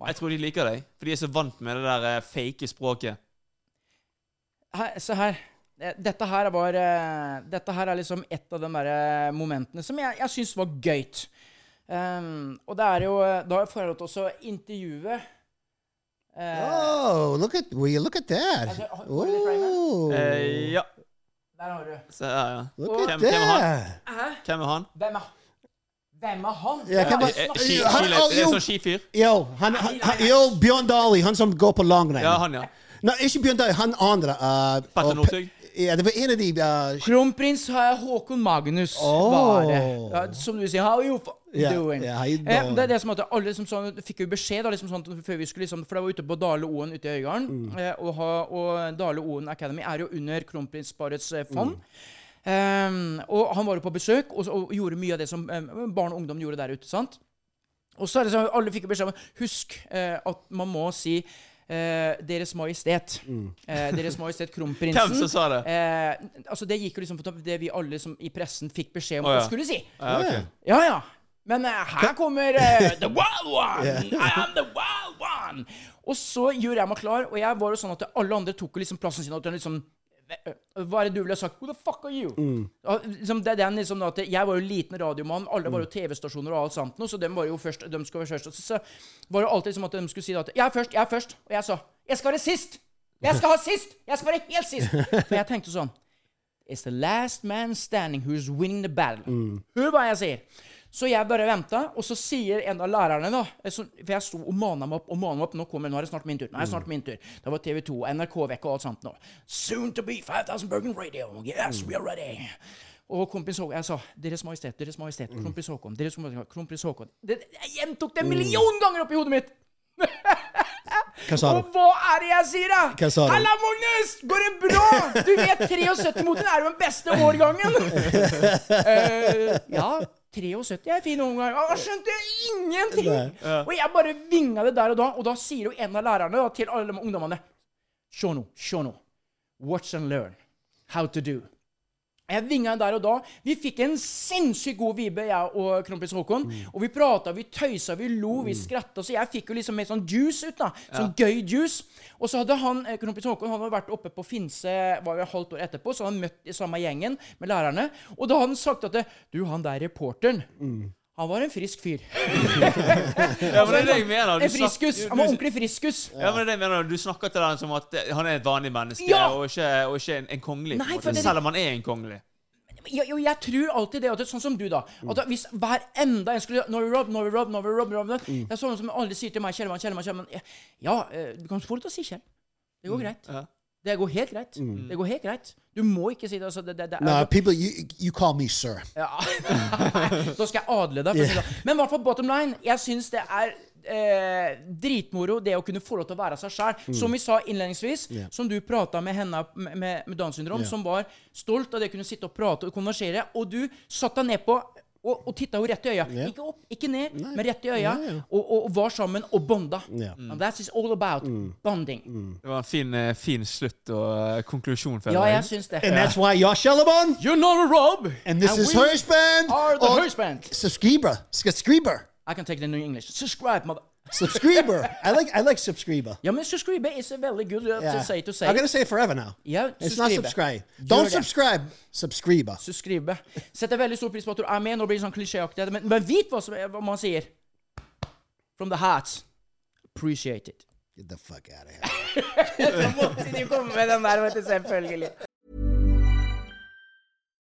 Jeg tror de liker deg, for de er så vant med det der eh, fake språket. her, se her. Eh, Dette her var eh, Dette her er liksom et av de der eh, momentene som jeg, jeg syns var gøyt. Um, og det er jo eh, Da får jeg lov til å intervjue eh, Oh, look at will you look at that? Altså, det framet? Eh, ja. Der har du. Se ja, ja. look at Hvem- hvem er han? that. Hvem er han? Hvem er Hvem er han? Ja, hvem er- Eh, Ski, Han- oh, er sånn skifyr? Yo, han, han, han, yo, Bjørn Dali, han som går på langrenn. Ja, han, ja. Nei, ikke Bjørn Dali, han andre. Uh, Petter Northug? Ja, det var en av de uh, Kronprins eh, Håkon Magnus Oh. var det. Ja, som du sier, han har f Ja, doing? Yeah, how you Eh, det er det som at alle som sånn, fikk jo beskjed da, liksom sånn, før vi skulle liksom, For det var ute på Dale Oen ute i Øygarden. Mm. Eh, og, ha, og Dale Oen Academy er jo under kronprinsparets eh, fond. Mm. Um, og han var jo på besøk og, og gjorde mye av det som um, barn og ungdom gjorde der ute. sant? Og så er det sånn, alle fikk beskjed om Husk eh, at man må si eh, Deres Majestet. Eh, deres Majestet [laughs] Kronprinsen. Hvem som sa det? Eh, altså Det gikk jo liksom det vi alle som i pressen fikk beskjed om oh, ja. å skulle si. Ja, okay. Ja, ja. Men eh, her kommer eh, The [laughs] Wild One! I am the Wild One! Og så gjør jeg meg klar, og jeg var jo sånn at alle andre tok liksom plassen sin. Og at den liksom hva er det du ville sagt? Who the fuck are you? Mm. liksom, det er den liksom at Jeg var jo liten radiomann, alle var jo TV-stasjoner og alt sånt noe, så de var jo først. De skulle være først. Så, så var det alltid som at de skulle si at Jeg er først, jeg er først. Og jeg sa Jeg skal være sist! Jeg skal ha sist! Jeg skal være helt sist! [laughs] For jeg tenkte sånn It's the last man standing who's winning the battle. Hør hva jeg sier. Så jeg bare venta, og så sier en av lærerne da eh, For jeg sto og mana meg opp og mana meg opp. Nå kommer nå er det snart min tur. Nå er det snart min tur. Det var TV 2, NRK-vekk og alt sånt nå. Soon to be 5000 Bergen Radio. Yes, we are ready. Og kronprins Håkon Jeg sa Deres Majestet, Deres Majestet, kronprins Håkon, Deres Majestet, kronprins Håkon. Det, jeg gjentok det en million ganger oppi hodet mitt! [laughs] Hva sa Og hva er det jeg sier, da? Hva sa du? Halla, Magnus! Går det bra? Du vet 73 mot den er jo den beste [laughs] årgangen. uh, [laughs] ja, 73 er en fin årgang. Jeg skjønte ingenting! Ja. Og jeg bare vinga det der og da, og da sier jo en av lærerne da, til alle ungdommene Se nå, se nå. Watch and learn. How to do. Jeg vinga der og da. Vi fikk en sinnssykt god vibe, jeg og kronprins Haakon. Og vi prata, vi tøysa, vi lo, vi skratta. Så jeg fikk jo liksom mer sånn juice ut, da. Sånn gøy juice. Og så hadde han, eh, kronprins Haakon han hadde vært oppe på Finse var jo et halvt år etterpå, så han møtt i samme gjengen med lærerne. Og da hadde han sagt at Du, han der reporteren Han var en frisk fyr. Ja, men det er det jeg mener. Du En friskus. Han var ordentlig friskus. Ja, men det er det jeg mener. Du snakker til han som at han er et vanlig menneske, Ja! og ikke, og ikke en, en kongelig. Nei, det- Selv om han er en kongelig. jeg, jo, jeg tror alltid det, at det sånn som du, da. At hvis hver enda en skulle Norway rob, Norway rob, Norway rob, rob, rob Det er sånn som alle sier til meg, Kjellmann, Kjellmann, Kjellmann Ja, eh, du kan få lov til å si Kjell. Det går greit. Ja. Det går helt greit. Det går helt greit. Du må ikke si det. Altså, det, det, det No, people, you, you call me sir. ja. [laughs] Da skal jeg adle deg. Sånn. Men i hvert fall bottom line. Jeg syns det er eh, dritmoro det å kunne få lov til å være seg sjæl. Som vi sa innledningsvis, yeah. som du prata med henne med, med, Downs syndrom, som var stolt av det å kunne sitte og prate og konversere. Og du satte deg ned på og, og titta henne rett i øya. Yeah. Ikke opp, ikke ned, Nei. men rett i øya. Ja, ja. Og, og, og var sammen og bonda. Ja. And that's it's all about. Bonding. Det var en fin, eh, fin slutt og uh, konklusjon. For Ja, jeg. syns det. And that's why you're Shellabon. not a Rob! And this is Hirschband. Husband. are the or husband. Subscriber. Subscriber. I can take the new English. Subscribe, mother. Subscriber. I like I like subscriber. Ja, men subscriber is a very good uh, to say to say. I'm gonna say it forever now. Ja, It's not subscribe. subscribe. Don't subscribe. Subscriber. Subscribe. Setter veldig stor pris på at du er med. Nå blir det sånn klisjéaktig. Men, men vit hva, som, hva man sier. From the heart. Appreciate it. Get the fuck out of here. [laughs] Så måtte de komme med den der, vet du, selvfølgelig.